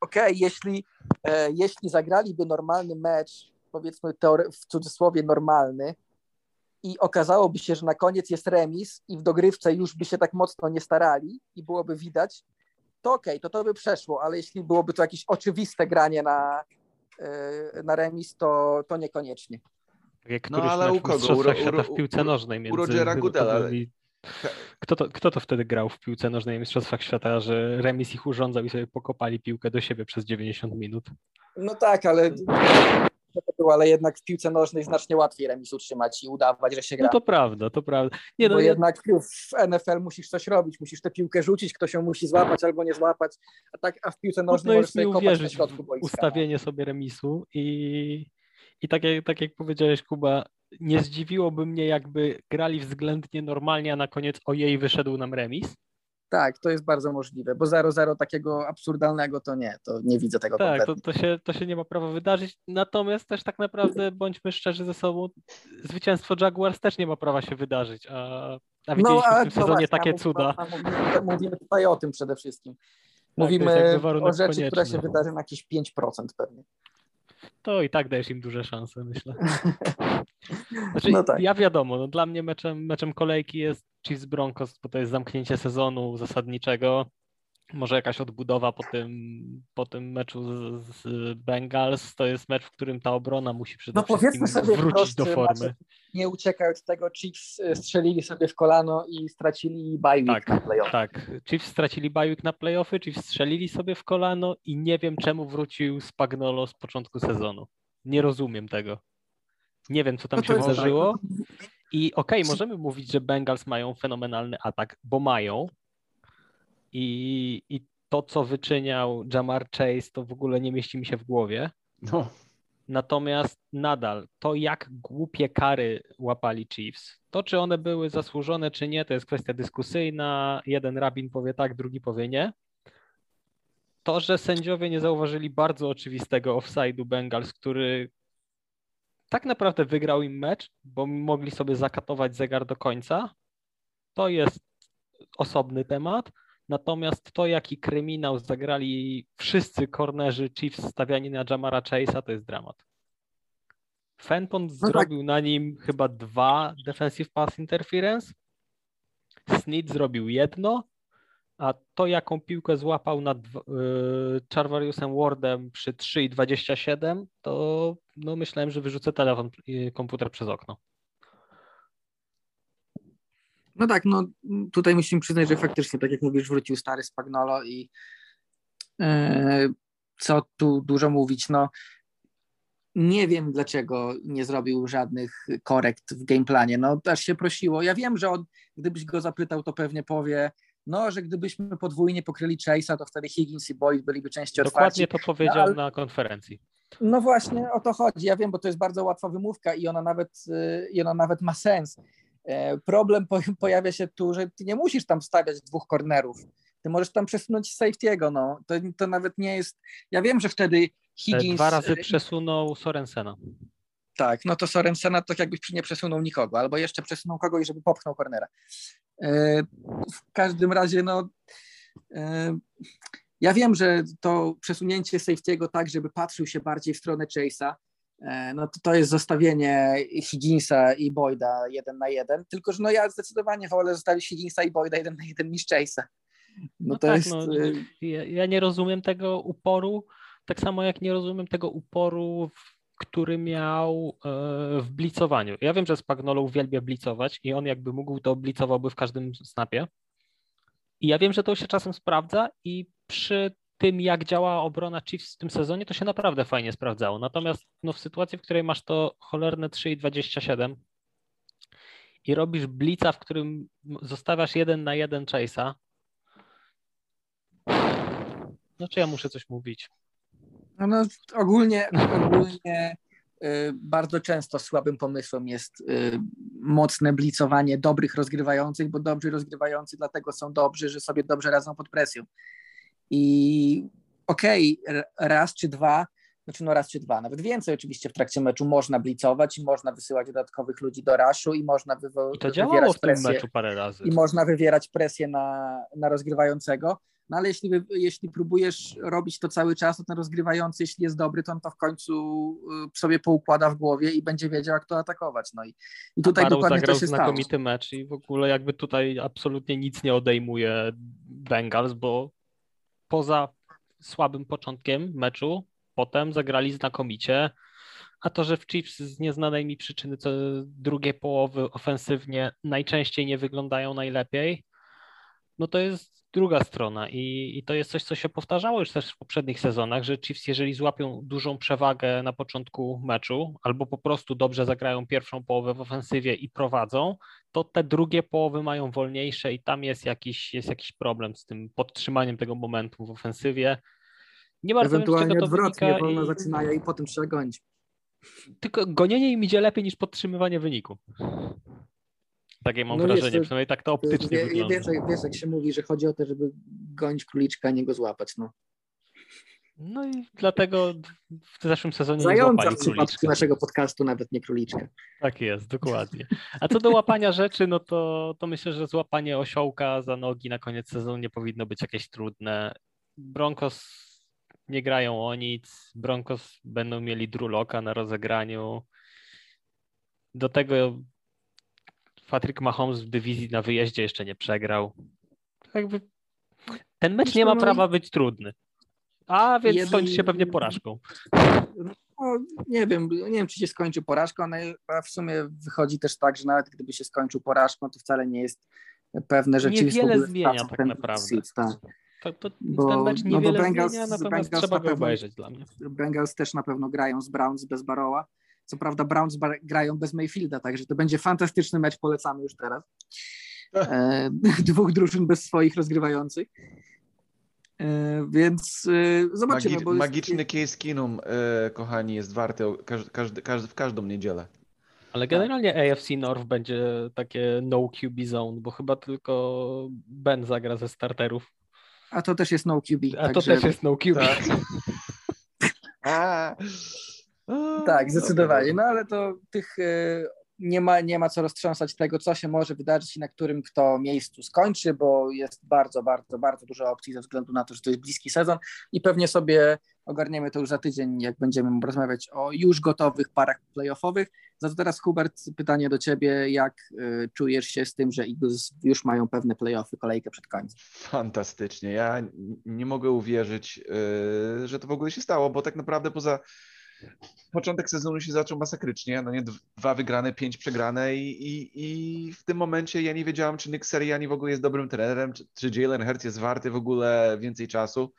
ok, jeśli, e, jeśli zagraliby normalny mecz, powiedzmy teore- w cudzysłowie normalny, i okazałoby się, że na koniec jest remis i w dogrywce już by się tak mocno nie starali i byłoby widać, to okej, okay, to to by przeszło, ale jeśli byłoby to jakieś oczywiste granie na, e, na remis, to, to niekoniecznie. Tak jak no ale u kogo? U, świata w piłce nożnej między, u Rogera Goodella. Kto to, kto to wtedy grał w piłce nożnej Mistrzostwach Świata, że remis ich urządzał i sobie pokopali piłkę do siebie przez 90 minut? No tak, ale ale jednak w piłce nożnej znacznie łatwiej remis utrzymać i udawać, że się gra. No to prawda, to prawda. Nie, no, Bo jednak w NFL musisz coś robić, musisz tę piłkę rzucić, ktoś ją musi złapać albo nie złapać, a, tak, a w piłce nożnej możesz sobie kopać na środku boiska. ustawienie sobie remisu i, i tak, jak, tak jak powiedziałeś Kuba, nie zdziwiłoby mnie jakby grali względnie normalnie, a na koniec ojej wyszedł nam remis tak, to jest bardzo możliwe, bo 0-0 takiego absurdalnego to nie, to nie widzę tego Tak, to, to, się, to się nie ma prawa wydarzyć, natomiast też tak naprawdę, bądźmy szczerzy ze sobą, zwycięstwo Jaguars też nie ma prawa się wydarzyć, a, a widzieliśmy no, a, w tym sezonie właśnie, takie cuda. Mówimy, mówimy, tutaj o tym przede wszystkim. Tak, mówimy tak, o rzeczy, konieczny. która się wydarzy na jakieś 5% pewnie to i tak dajesz im duże szanse, myślę. Znaczy, no tak. Ja wiadomo, no dla mnie meczem, meczem kolejki jest Chiefs Broncos, bo to jest zamknięcie sezonu zasadniczego. Może jakaś odbudowa po tym, po tym meczu z, z Bengals. To jest mecz, w którym ta obrona musi przede no, wszystkim sobie wrócić do formy. Nie uciekaj od tego, Chiefs e, strzelili sobie w kolano i stracili bye tak, na playoffy. Tak, Chiefs stracili bye na playoffy, Chiefs strzelili sobie w kolano i nie wiem czemu wrócił Spagnolo z początku sezonu. Nie rozumiem tego. Nie wiem, co tam no się wydarzyło. Tak. I okej, okay, możemy mówić, że Bengals mają fenomenalny atak, bo mają. I, I to, co wyczyniał Jamar Chase, to w ogóle nie mieści mi się w głowie. No. Natomiast nadal to, jak głupie kary łapali Chiefs, to czy one były zasłużone, czy nie, to jest kwestia dyskusyjna. Jeden rabin powie tak, drugi powie nie. To, że sędziowie nie zauważyli bardzo oczywistego offside'u Bengals, który tak naprawdę wygrał im mecz, bo mogli sobie zakatować zegar do końca. To jest osobny temat. Natomiast to, jaki kryminał zagrali wszyscy kornerzy Chiefs stawiani na Jamara Chase'a, to jest dramat. Fenton no tak. zrobił na nim chyba dwa defensive pass interference. Snit zrobił jedno, a to, jaką piłkę złapał nad yy, Charvariusem Wardem przy 3,27, to no, myślałem, że wyrzucę telefon i komputer przez okno. No tak, no tutaj musimy przyznać, że faktycznie, tak jak mówisz, wrócił stary Spagnolo i e, co tu dużo mówić, no nie wiem dlaczego nie zrobił żadnych korekt w gameplanie, no też się prosiło. Ja wiem, że on, gdybyś go zapytał, to pewnie powie, no, że gdybyśmy podwójnie pokryli Chase'a, to wtedy Higgins i Boyd byliby częściej otwarci. Dokładnie to powiedział no, ale... na konferencji. No właśnie o to chodzi. Ja wiem, bo to jest bardzo łatwa wymówka i ona nawet, y, i ona nawet ma sens. E, problem pojawia się tu, że ty nie musisz tam stawiać dwóch kornerów. Ty możesz tam przesunąć safety'ego, no. To, to nawet nie jest... Ja wiem, że wtedy Higgins... Dwa razy przesunął Sorensena. Tak, no to Sorensena to jakbyś nie przesunął nikogo, albo jeszcze przesunął kogoś, żeby popchnął kornera. E, w każdym razie, no... E, ja wiem, że to przesunięcie safety'ego tak, żeby patrzył się bardziej w stronę Chase'a, E, no to, to jest zostawienie Higginsa i Boyda jeden na jeden, tylko że no ja zdecydowanie wolę zostawić Higginsa i Boyda jeden na jeden niż Chase'a. No, no to tak, jest... No, ja, ja nie rozumiem tego uporu, tak samo jak nie rozumiem tego uporu, który miał e, w blicowaniu. Ja wiem, że Spagnolo uwielbia blicować i on jakby mógł, to blicowałby w każdym snapie. I ja wiem, że to się czasem sprawdza i przy tym, jak działa obrona Chiefs w tym sezonie, to się naprawdę fajnie sprawdzało. Natomiast no, w sytuacji, w której masz to cholerne 3,27 i robisz blica, w którym zostawiasz jeden na jeden chase'a, no czy ja muszę coś mówić? No, no ogólnie, ogólnie y, bardzo często słabym pomysłem jest y, mocne blicowanie dobrych rozgrywających, bo dobrzy rozgrywający dlatego są dobrzy, że sobie dobrze radzą pod presją. I okej, okay, raz czy dwa, znaczy no raz czy dwa, nawet więcej oczywiście w trakcie meczu można blicować i można wysyłać dodatkowych ludzi do raszu i można wywo- I to działało w tym presję, meczu parę razy. I można wywierać presję na, na rozgrywającego, no ale jeśli, jeśli próbujesz robić to cały czas, to ten rozgrywający, jeśli jest dobry, to on to w końcu y, sobie poukłada w głowie i będzie wiedział, jak to atakować. No i, i tutaj dokładnie zagrał to się znakomity stało. mecz i w ogóle jakby tutaj absolutnie nic nie odejmuje Bengals, bo poza słabym początkiem meczu, potem zagrali znakomicie, a to, że w Chiefs z nieznanej mi przyczyny co drugie połowy ofensywnie najczęściej nie wyglądają najlepiej, no to jest druga strona i, i to jest coś, co się powtarzało już też w poprzednich sezonach, że Chiefs jeżeli złapią dużą przewagę na początku meczu albo po prostu dobrze zagrają pierwszą połowę w ofensywie i prowadzą, to te drugie połowy mają wolniejsze i tam jest jakiś, jest jakiś problem z tym podtrzymaniem tego momentu w ofensywie. Nie bardzo Ewentualnie wiem, odwrotnie, wolno i... zaczynają i potem trzeba gonić. Tylko gonienie im idzie lepiej niż podtrzymywanie wyniku. Takie mam no wrażenie, wiesz, przynajmniej tak to optycznie wie, wygląda. Wiesz, wiesz, jak się mówi, że chodzi o to, żeby gonić króliczka, a nie go złapać, no. No i dlatego w zeszłym sezonie Zająca nie w przypadku naszego podcastu, nawet nie króliczka. Tak jest, dokładnie. A co do łapania rzeczy, no to, to myślę, że złapanie osiołka za nogi na koniec sezonu nie powinno być jakieś trudne. Broncos nie grają o nic. Broncos będą mieli druloka na rozegraniu. Do tego Patrick Mahomes w dywizji na wyjeździe jeszcze nie przegrał. Jakby ten mecz nie ma prawa być trudny. A więc Jeden... skończy się pewnie porażką. No, nie wiem, nie wiem, czy się skończy porażką, ale w sumie wychodzi też tak, że nawet gdyby się skończył porażką, to wcale nie jest pewne, że Niewiele zmienia tak naprawdę. Seed, tak. To, to bo, ten mecz niewiele no bo Bengals, zmienia, natomiast Bengals trzeba go obejrzeć dla mnie. Bengals też na pewno grają z Browns bez Baroła. Co prawda Browns grają bez Mayfielda, także to będzie fantastyczny mecz, polecamy już teraz. E, dwóch drużyn bez swoich rozgrywających. E, więc e, zobaczymy. Magi magiczny Case Keenum, e, kochani, jest warty każdy, każdy, każdy, w każdą niedzielę. Ale generalnie AFC North będzie takie no QB zone, bo chyba tylko Ben zagra ze starterów. A to też jest no QB. A to też jest no QB. Tak. tak, zdecydowanie. No ale to tych nie ma, nie ma co roztrząsać tego, co się może wydarzyć i na którym kto miejscu skończy, bo jest bardzo, bardzo, bardzo dużo opcji ze względu na to, że to jest bliski sezon i pewnie sobie ogarniemy to już za tydzień, jak będziemy rozmawiać o już gotowych parach playoffowych. Za to teraz, Hubert, pytanie do Ciebie, jak y, czujesz się z tym, że Eagles już mają pewne playoffy, kolejkę przed końcem? Fantastycznie. Ja nie mogę uwierzyć, y, że to w ogóle się stało, bo tak naprawdę poza początek sezonu się zaczął masakrycznie, no nie, dwa wygrane, pięć przegrane i, i, i w tym momencie ja nie wiedziałam, czy Nick Seriani w ogóle jest dobrym trenerem, czy, czy Jalen Hurts jest warty w ogóle więcej czasu,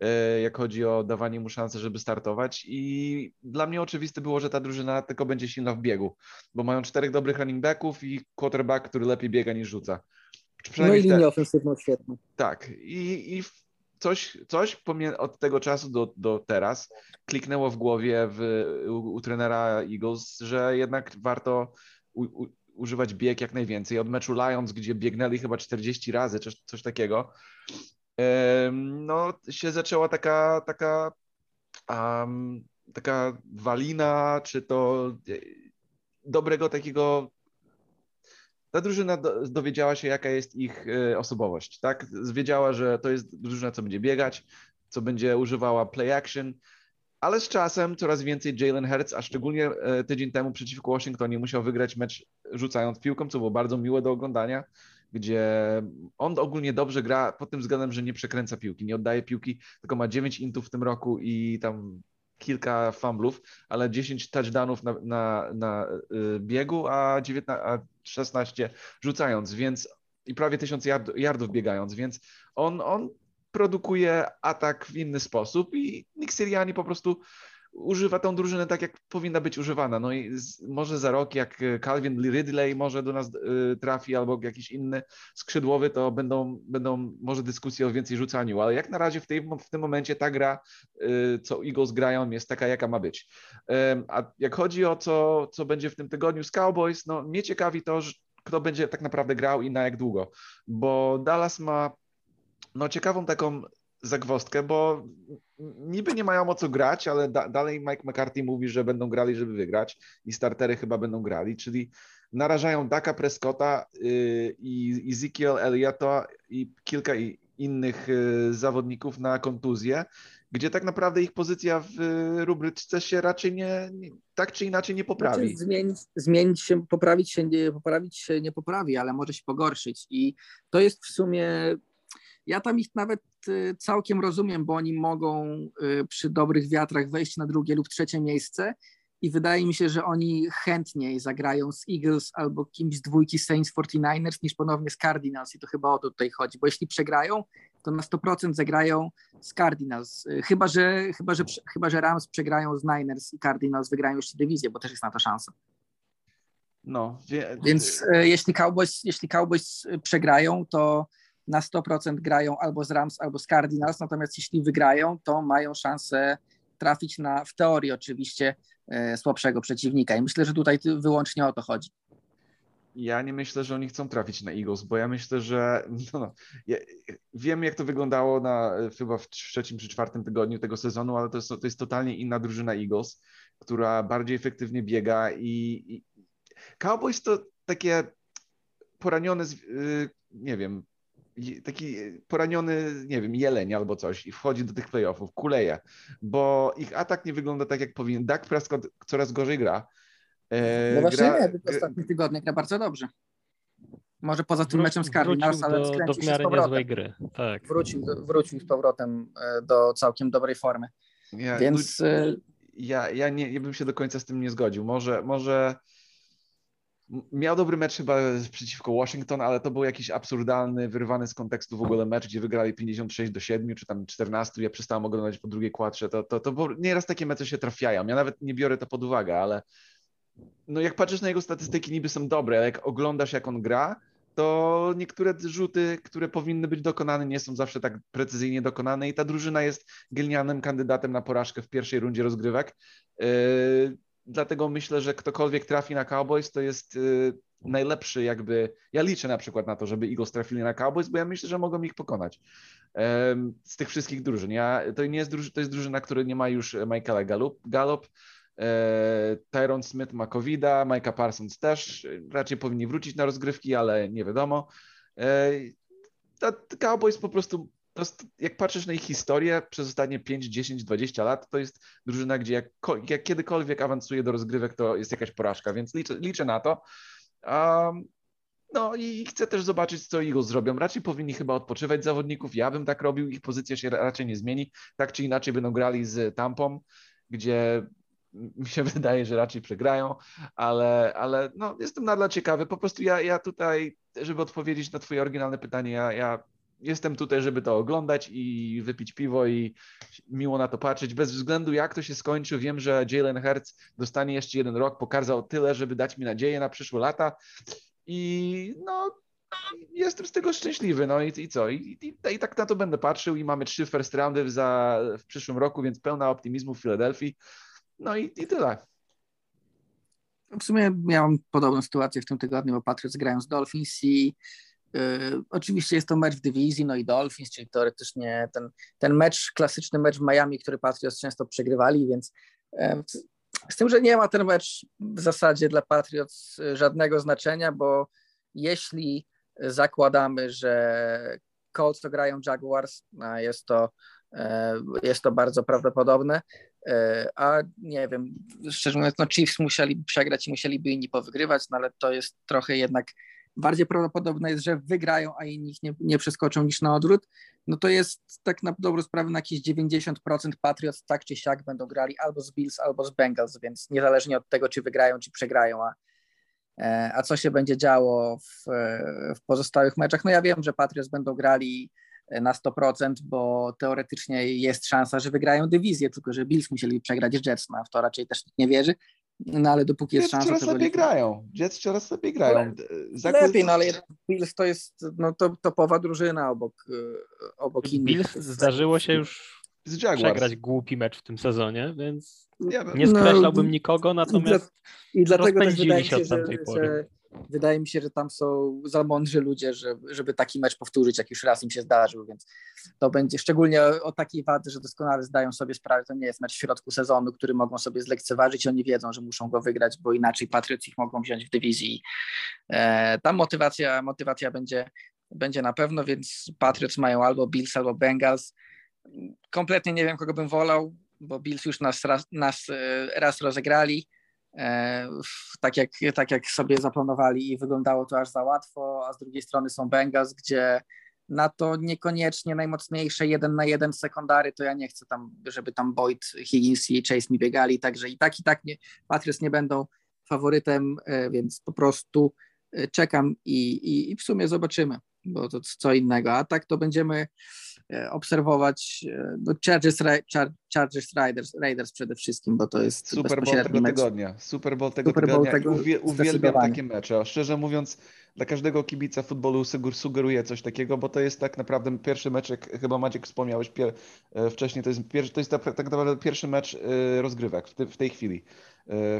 e, jak chodzi o dawanie mu szansy, żeby startować i dla mnie oczywiste było, że ta drużyna tylko będzie silna w biegu, bo mają czterech dobrych running backów i quarterback, który lepiej biega niż rzuca. No i linię te... ofensywną świetną. Tak. I, i coś, coś od tego czasu do, do teraz kliknęło w głowie w, u, u trenera Eagles, że jednak warto u, u, używać bieg jak najwięcej. Od meczu Lions, gdzie biegnęli chyba 40 razy, coś, takiego, no się zaczęła taka, taka, um, taka walina, czy to e, dobrego takiego ta drużyna do, dowiedziała się, jaka jest ich y, osobowość, tak? Wiedziała, że to jest drużyna, co będzie biegać, co będzie używała play action, ale z czasem coraz więcej Jalen Hurts, a szczególnie y, tydzień temu przeciwko Washingtonie musiał wygrać mecz rzucając piłką, co było bardzo miłe do oglądania. gdzie on ogólnie dobrze gra pod tym względem, że nie przekręca piłki, nie oddaje piłki, tylko ma 9 intów w tym roku i tam kilka fumblów, ale 10 touchdownów na, na, na y, biegu, a, 19, a 16 rzucając, więc i prawie 1000 yard, yardów biegając, więc on, on produkuje atak w inny sposób i Nick Sirianni po prostu używa tą drużynę tak, jak powinna być używana. No i z, może za rok, jak Calvin Ridley może do nas y, trafi, albo jakiś inny skrzydłowy, to będą, będą może dyskusje o więcej rzucaniu, ale jak na razie w, tej, w tym momencie ta gra, y, co Eagles grają, jest taka, jaka ma być. Y, a jak chodzi o co, co będzie w tym tygodniu z Cowboys, no mnie ciekawi to, że kto będzie tak naprawdę grał i na jak długo, bo Dallas ma no ciekawą taką zagwostkę, bo niby nie mają o co grać, ale da, dalej Mike McCarthy mówi, że będą grali, żeby wygrać i startery chyba będą grali, czyli narażają Daka Prescotta yy, i Ezekiel Elliotta i kilka innych yy, zawodników na kontuzję, gdzie tak naprawdę ich pozycja w yy, rubryczce się raczej nie, nie tak czy inaczej nie poprawi. Znaczy zmienić, zmienić się, poprawić się, nie, poprawić się nie poprawi, ale może się pogorszyć i to jest w sumie ja tam ich nawet y, całkiem rozumiem, bo oni mogą y, przy dobrych wiatrach wejść na drugie lub trzecie miejsce i wydaje mi się, że oni chętniej zagrają z Eagles albo kimś z dwójki Saints 49ers niż ponownie z Cardinals i to chyba o to tutaj chodzi, bo jeśli przegrają, to na 100% zagrają z Cardinals, y, chyba że, chyba, że, chyba, że Rams przegrają z Niners i Cardinals wygrają jeszcze dywizję, bo też jest na to szansa. No, wie... Więc jeśli Cowboys, jeśli Cowboys przegrają, to na 100% grają albo z Rams, albo z Cardinals, natomiast jeśli wygrają, to mają szansę trafić na, w teorii oczywiście, e, słabszego przeciwnika. I myślę, że tutaj wyłącznie o to chodzi. Ja nie myślę, że oni chcą trafić na Eagles, bo ja myślę, że no, no, ja wiem, jak to wyglądało na, chyba w trzecim czy czwartym tygodniu tego sezonu, ale to jest, to jest totalnie inna drużyna Eagles, która bardziej efektywnie biega i, i Cowboys to takie poranione, y, nie wiem, taki poraniony, nie wiem, jeleń albo coś i wchodzi do tych playoffów, kuleje, bo ich atak nie wygląda tak, jak powinien. Dak Prescott coraz gorzej gra. E, no właśnie gra, nie, w ostatnich tygodniach gra bardzo dobrze. Może poza tym meczem z Cardinals, ale do, do w miarę niezłej gry. Tak. Wrócił, wrócił z powrotem e, do całkiem dobrej formy. Ja, Więc... No, ja, ja, nie, ja bym się do końca z tym nie zgodził. Może, może Miał dobry mecz chyba przeciwko Washington, ale to był jakiś absurdalny, wyrwany z kontekstu w ogóle mecz, gdzie wygrali 56 do 7 czy tam 14. Ja przestałem oglądać po drugiej kładrze. To, to, to bo nieraz takie mecze się trafiają. Ja nawet nie biorę to pod uwagę, ale no jak patrzysz na jego statystyki, niby są dobre, ale jak oglądasz, jak on gra, to niektóre rzuty, które powinny być dokonane, nie są zawsze tak precyzyjnie dokonane i ta drużyna jest genialnym kandydatem na porażkę w pierwszej rundzie rozgrywek. Yy, dlatego myślę, że ktokolwiek trafi na Cowboys, to jest y, najlepszy jakby, ja liczę na przykład na to, żeby Eagles trafili na Cowboys, bo ja myślę, że mogą ich pokonać z tych wszystkich drużyn. Ja, to nie jest drużyna, to jest drużyna, która nie ma już Michaela Gallup, Gallup e, Tyron Smith ma covid Micah Parsons też, raczej powinni wrócić na rozgrywki, ale nie wiadomo. E, Cowboys po prostu to jest, jak patrzysz na ich historię przez ostatnie 5, 10, 20 lat, to jest drużyna, gdzie jak, jak kiedykolwiek awansuje do rozgrywek, to jest jakaś porażka, więc liczę, liczę na to. Um, no i chcę też zobaczyć, co Eagles zrobią. Raczej powinni chyba odpoczywać zawodników. Ja bym tak robił, ich pozycja się raczej nie zmieni. Tak czy inaczej będą grali z Tampą, gdzie mi się wydaje, że raczej przegrają, ale, ale no, jestem nadal ciekawy. Po prostu ja, ja tutaj, żeby odpowiedzieć na Twoje oryginalne pytanie, ja, ja jestem tutaj, żeby to oglądać i wypić piwo i miło na to patrzeć. Bez względu jak to się skończy, wiem, że Jalen Hurts dostanie jeszcze jeden rok, pokazał tyle, żeby dać mi nadzieję na przyszłe lata i no jestem z tego szczęśliwy, no i, i co? I, i, I, tak na to będę patrzył i mamy trzy first roundy za, w przyszłym roku, więc pełna optymizmu w Filadelfii. No i, i tyle. W sumie miałem podobną sytuację w tym tygodniu, bo Patriots grają z Dolphins i oczywiście jest to mecz w dywizji, no i Dolphins, czyli teoretycznie ten, ten mecz, klasyczny mecz w Miami, który Patriots często przegrywali, więc e, z tym, że nie ma ten mecz w zasadzie dla Patriots żadnego znaczenia, bo jeśli zakładamy, że Colts to grają Jaguars, jest to, e, jest to bardzo prawdopodobne, a nie wiem, szczerze mówiąc, no Chiefs musieliby przegrać i musieliby inni powygrywać, no ale to jest trochę jednak bardziej prawdopodobne jest, że wygrają, a inni nie, nie przeskoczą niż na odwrót, no to jest tak na dobrą sprawę na jakieś 90% Patriots tak czy siak będą grali albo z Bills, albo z Bengals, więc niezależnie od tego, czy wygrają, czy przegrają, a, e, a co się będzie działo w, w pozostałych meczach, no ja wiem, że Patriots będą grali na 100%, bo teoretycznie jest szansa, że wygrają dywizję, tylko że Bills musieli przegrać z Jets, no w to raczej też nikt nie wierzy. No ale dopóki jest Jets szansa, coraz lepiej grają. Jets coraz lepiej grają. Lepiej, no ale Bills to jest no, to, topowa drużyna obok, e, obok innych. Bills zdarzyło się już przegrać głupi mecz w tym sezonie, więc nie skreślałbym no, nikogo, natomiast i, dla, i dlatego rozpędzili się od tamtej że, pory. Że wydaje mi się, że tam są za mądrzy ludzie, żeby, żeby taki mecz powtórzyć, jak już raz im się zdarzył, więc to będzie szczególnie o takiej wady, że doskonale zdają sobie sprawę, to nie jest mecz w środku sezonu, który mogą sobie zlekceważyć, oni wiedzą, że muszą go wygrać, bo inaczej Patriots ich mogą wziąć w dywizji. E, tam motywacja, motywacja będzie, będzie na pewno, więc Patriots mają albo Bills, albo Bengals. Kompletnie nie wiem, kogo bym wolał, bo Bills już nas raz, nas e, raz rozegrali, tak jak, tak jak sobie zaplanowali i wyglądało to aż za łatwo, a z drugiej strony są Bengals, gdzie na to niekoniecznie najmocniejsze jeden na jeden sekundary, to ja nie chcę tam, żeby tam Boyd, Higgins i Chase mi biegali, także i tak i tak nie, Patriots nie będą faworytem, e, więc po prostu e, czekam i, i, i w sumie zobaczymy, bo to co innego, a tak to będziemy E, obserwować e, no Chargers, Chargers Raiders, Raiders przede wszystkim, bo to jest Super Bowl tego mecz. tygodnia. Super Bowl tego Super Bowl tygodnia. Tego Uwie, uwielbiam takie mecze. Szczerze mówiąc, dla każdego kibica futbolu sugeruję coś takiego, bo to jest tak naprawdę pierwszy mecz, jak chyba Maciek wspomniałeś pier, e, wcześniej, to jest, pierwszy, to jest tak, tak naprawdę pierwszy mecz rozgrywek w, te, w tej chwili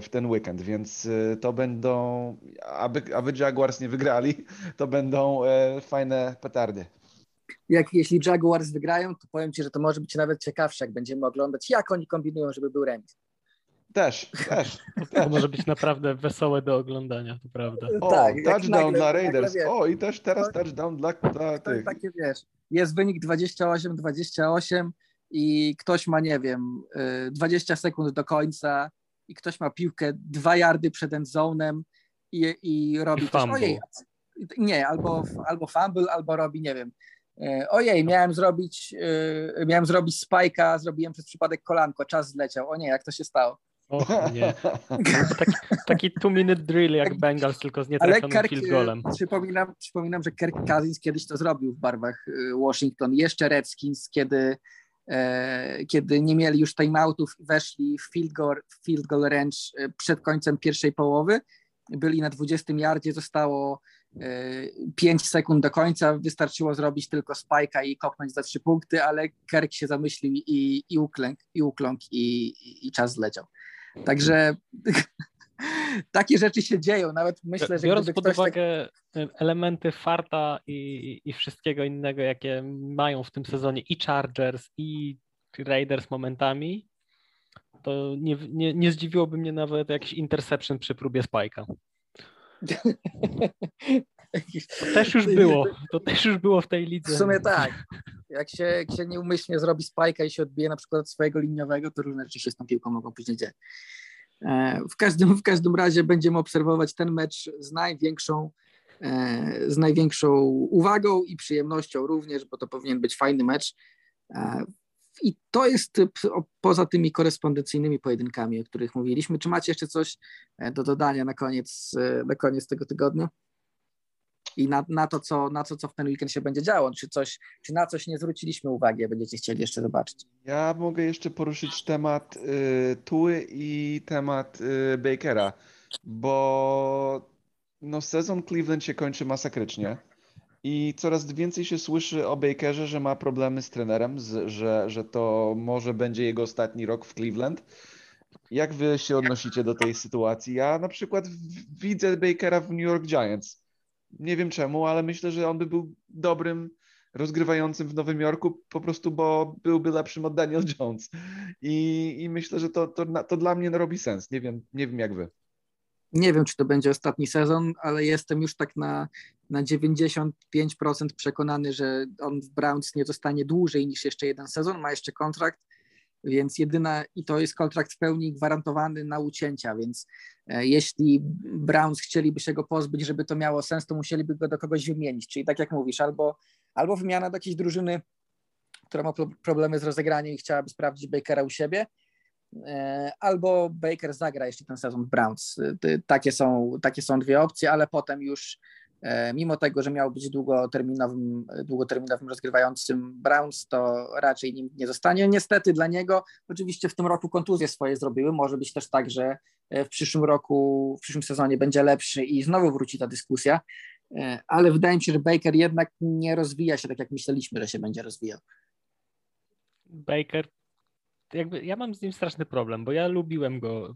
w ten weekend, więc to będą, aby, aby Jaguars nie wygrali, to będą fajne petardy jak jeśli Jaguars wygrają, to powiem Ci, że to może być nawet ciekawsze, jak będziemy oglądać, jak oni kombinują, żeby był remis. Też, też. To może być naprawdę wesołe do oglądania, to prawda. O, tak, touchdown nagle, dla Raiders. Nagle, o, i też teraz to, touchdown dla, dla tych. Takie wiesz, jest wynik 28-28 i ktoś ma, nie wiem, 20 y, sekund do końca i ktoś ma piłkę dwa yardy przed endzonem i, i robi I coś. Ojej, nie, albo, albo fumble, albo robi, nie wiem, ojej, miałem zrobić, e, miałem zrobić spajka, zrobiłem przez przypadek kolanko, czas zleciał. O nie, jak to się stało? O nie. Taki, taki two-minute drill jak Bengals, tylko z nietrafionym field golem. Przypominam, przypominam, że Kirk Cousins kiedyś to zrobił w barwach e, Washington. Jeszcze Redskins, kiedy, kiedy nie mieli już timeoutów, weszli w field goal, field goal range przed końcem pierwszej połowy. Byli na 20 yardzie, zostało 5 sekund do końca wystarczyło zrobić tylko spajka i kopnąć za trzy punkty, ale Kerk się zamyślił i, i uklęk, i, ukląk i, i czas zleciał. Także takie rzeczy się dzieją. Nawet myślę, że Biorąc pod tak- uwagę tak... elementy farta i, i wszystkiego innego, jakie mają w tym sezonie i Chargers, i Raiders momentami, to nie, nie, nie zdziwiłoby mnie nawet jakiś interception przy próbie spajka. To też już było. To też już było w tej lidze. W sumie tak. Jak się, jak się nieumyślnie zrobi spajka i się odbije na przykład od swojego liniowego, to różne rzeczy się z tą piłką mogą później dziać. E, w każdym, w każdym razie będziemy obserwować ten mecz z największą, e, z największą uwagą i przyjemnością również, bo to powinien być fajny mecz. E, I to jest poza tymi korespondencyjnymi pojedynkami, o których mówiliśmy. Czy macie jeszcze coś do dodania na koniec, na koniec tego tygodnia? i na, na, to, co, na to, co w ten weekend się będzie działo, czy, coś, czy na coś nie zwróciliśmy uwagi, a będziecie chcieli jeszcze zobaczyć. Ja mogę jeszcze poruszyć temat y, Tuły i temat y, Bakera, bo no, sezon Cleveland się kończy masakrycznie i coraz więcej się słyszy o Bakerze, że ma problemy z trenerem, że, że to może będzie jego ostatni rok w Cleveland. Jak wy się odnosicie do tej sytuacji? Ja na przykład widzę Bakera w New York Giants nie wiem czemu, ale myślę, że on by był dobrym rozgrywającym w Nowym Jorku, po prostu bo byłby lepszym od Daniel Jones. I, i myślę, że to, to, to dla mnie robi sens. Nie wiem, nie wiem jak wy. Nie wiem, czy to będzie ostatni sezon, ale jestem już tak na, na 95% przekonany, że on w Browns nie zostanie dłużej niż jeszcze jeden sezon, ma jeszcze kontrakt więc jedyna, i to jest kontrakt w pełni gwarantowany na ucięcia, więc e, jeśli Browns chcieliby się go pozbyć, żeby to miało sens, to musieliby go do kogoś wymienić, czyli tak jak mówisz, albo, albo wymiana do jakiejś drużyny, która ma problemy z rozegraniem i chciałaby sprawdzić Bakera u siebie, albo Baker zagra jeszcze ten sezon Browns. Takie są, takie są dwie opcje, ale potem już E, mimo tego, że miał być długoterminowym, długoterminowym rozgrywającym Browns, to raczej nim nie zostanie. Niestety dla niego, oczywiście w tym roku kontuzje swoje zrobiły. Może być też tak, że e, w przyszłym roku, w przyszłym sezonie będzie lepszy i znowu wróci ta dyskusja, e, ale wydaje mi się, że Baker jednak nie rozwija się tak, jak myśleliśmy, że się będzie rozwijał. Baker jakby ja mam z nim straszny problem, bo ja lubiłem go,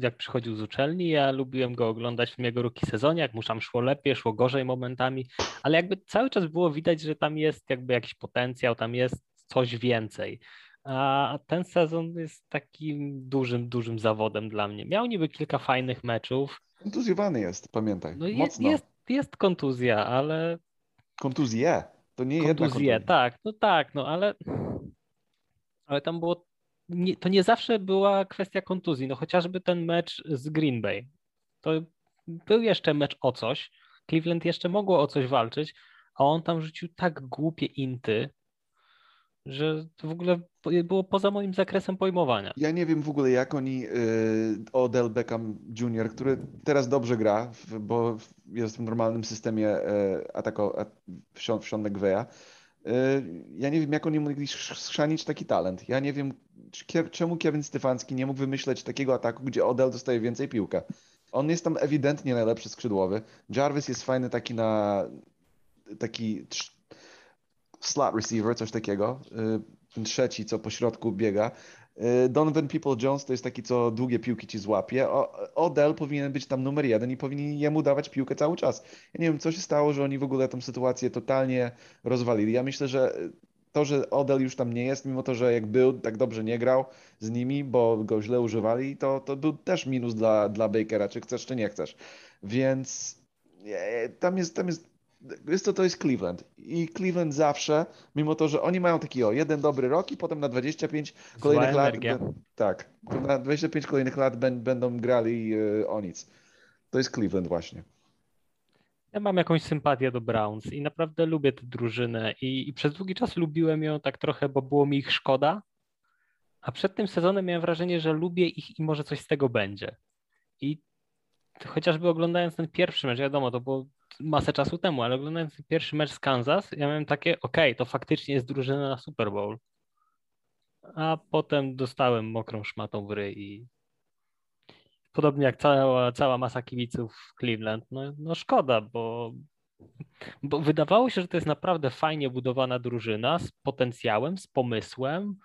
jak przychodził z uczelni, ja lubiłem go oglądać w jego ruki sezonie, jak mu tam szło lepiej, szło gorzej momentami, ale jakby cały czas było widać, że tam jest jakby jakiś potencjał, tam jest coś więcej. A ten sezon jest takim dużym, dużym zawodem dla mnie. Miał niby kilka fajnych meczów. Kontuzjowany jest, pamiętaj. No jest, jest, jest kontuzja, ale. Kontuzje. To nie kontuzje, jedna kontuzja. tak, no tak, no ale. Ale tam było nie, to nie zawsze była kwestia kontuzji. No chociażby ten mecz z Green Bay. To był jeszcze mecz o coś. Cleveland jeszcze mogło o coś walczyć, a on tam rzucił tak głupie inty, że to w ogóle było poza moim zakresem pojmowania. Ja nie wiem w ogóle, jak oni yy, Odell Beckham Jr., który teraz dobrze gra, bo jest w normalnym systemie yy, atako, w Sean yy, ja nie wiem, jak oni mogli schrzanić taki talent. Ja nie wiem, czemu Kevin Stefanski nie mógł wymyśleć takiego ataku, gdzie Odell dostaje więcej piłkę. On jest tam ewidentnie najlepszy skrzydłowy. Jarvis jest fajny taki na taki slot receiver, coś takiego. Y, ten trzeci, co po środku biega. Y, Donovan People-Jones to jest taki, co długie piłki ci złapie. Odell powinien być tam numer jeden i powinien jemu dawać piłkę cały czas. Ja nie wiem, co się stało, że oni w ogóle tę sytuację totalnie rozwalili. Ja myślę, że to, że Odell już tam nie jest, mimo to, że jak był, tak dobrze nie grał z nimi, bo go źle używali, to, to był też minus dla, dla Bakera, czy chcesz, czy nie chcesz. Więc tam jest, tam jest, jest to, to jest Cleveland. I Cleveland zawsze, mimo to, że oni mają taki o, jeden dobry rok i potem na 25 kolejnych lat, tak, na 25 kolejnych lat będą grali y, o nic. To jest Cleveland właśnie. Ja mam jakąś sympatię do Browns i naprawdę lubię tę drużynę i, i, przez długi czas lubiłem ją tak trochę, bo było mi ich szkoda, a przed tym sezonem miałem wrażenie, że lubię ich i może coś z tego będzie. I chociażby oglądając ten pierwszy mecz, wiadomo, to było masę czasu temu, ale oglądając ten pierwszy mecz z Kansas, ja miałem takie, okej, okay, to faktycznie jest drużyna na Super Bowl. A potem dostałem mokrą szmatą w ryj i podobnie jak cała, cała masa kibiców Cleveland, no, no szkoda, bo, bo wydawało się, że to jest naprawdę fajnie budowana drużyna z potencjałem, z pomysłem,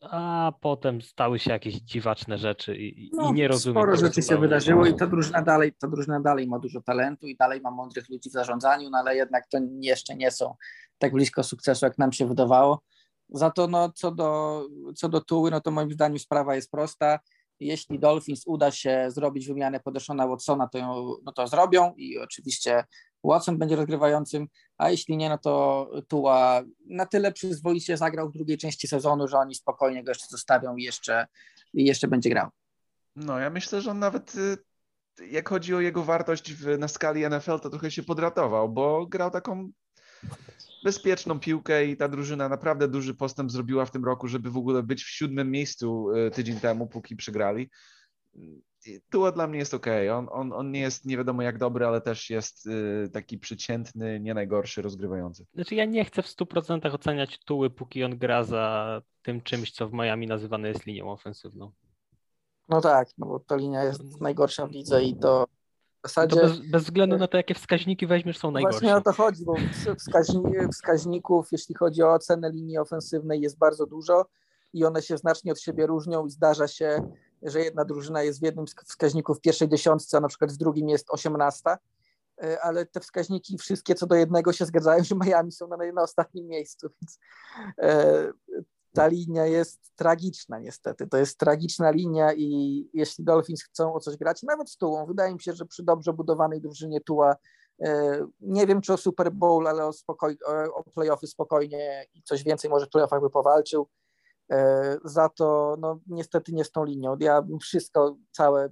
a potem stały się jakieś dziwaczne rzeczy i, no, i nie rozumiem. Sporo rzeczy się wydarzyło i ta drużyna, dalej, ta drużyna dalej ma dużo talentu i dalej ma mądrych ludzi w zarządzaniu, no ale jednak to jeszcze nie są tak blisko sukcesu, jak nam się wydawało. Za to no, co, do, co do Tuły, no to moim zdaniem sprawa jest prosta jeśli Dolphins uda się zrobić wymianę Podeszona Watsona, to, ją, no to zrobią i oczywiście Watson będzie rozgrywającym, a jeśli nie, no to Tua na tyle przyzwoicie zagrał w drugiej części sezonu, że oni spokojnie go jeszcze zostawią i jeszcze, i jeszcze będzie grał. No, ja myślę, że on nawet y, jak chodzi o jego wartość w, na skali NFL, to trochę się podratował, bo grał taką bezpieczną piłkę i ta drużyna naprawdę duży postęp zrobiła w tym roku, żeby w ogóle być w siódmym miejscu e, tydzień temu, póki przegrali. Tua dla mnie jest ok. On, on, on nie jest nie wiadomo jak dobry, ale też jest y, taki przeciętny, nie najgorszy rozgrywający. Znaczy ja nie chcę w 100% oceniać Tuły, póki on gra za tym czymś, co w Miami nazywane jest linią ofensywną. No tak, no bo ta linia jest najgorsza w lidze i to zasadzie... To bez, bez, względu na to, jakie wskaźniki weźmiesz, są najgorsze. Właśnie o to chodzi, bo wskaźników, jeśli chodzi o ocenę linii ofensywnej, jest bardzo dużo i one się znacznie od siebie różnią i zdarza się, że jedna drużyna jest w jednym z wskaźników w pierwszej dziesiątce, a na przykład w drugim jest osiemnasta, e, ale te wskaźniki wszystkie co do jednego się zgadzają, że Miami są na, na ostatnim miejscu, więc e, ta linia jest tragiczna niestety. To jest tragiczna linia i jeśli Dolphins chcą o coś grać, nawet z Tułą, wydaje mi się, że przy dobrze budowanej drużynie Tuła, e, nie wiem czy o Super Bowl, ale o, spokoj, o playoffy spokojnie i coś więcej może w playoffach by powalczył. E, za to no, niestety nie z tą linią. Ja bym wszystko, całe,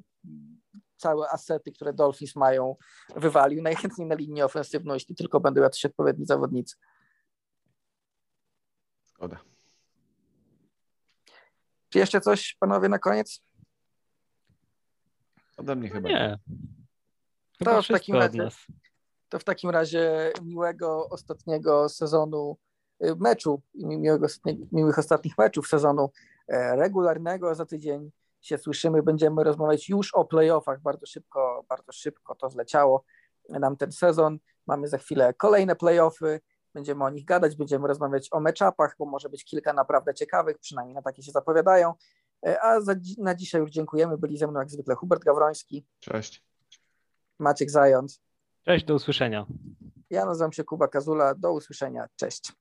całe asety, które Dolphins mają, wywalił najchętniej na linię ofensywną, jeśli tylko będą jacyś odpowiedni zawodnicy. Zgoda. Czy jeszcze coś, panowie, na koniec? Ode mnie chyba Nie. Chyba To w takim razie-. To w takim razie miłego ostatniego sezonu y, meczu, i miłego, miłych ostatnich meczów sezonu e, regularnego. Za tydzień się słyszymy, będziemy rozmawiać już o playoffach. Bardzo szybko, bardzo szybko to zleciało nam ten sezon. Mamy za chwilę kolejne playoffy. Będziemy o nich gadać, będziemy rozmawiać o meczapach, bo może być kilka naprawdę ciekawych, przynajmniej na takie się zapowiadają. E, A za, na dzisiaj już dziękujemy. Byli ze mną jak zwykle Hubert Gawroński, Cześć. Maciek Zając. Cześć, do usłyszenia. Ja nazywam się Kuba Kazula. Do usłyszenia. Cześć.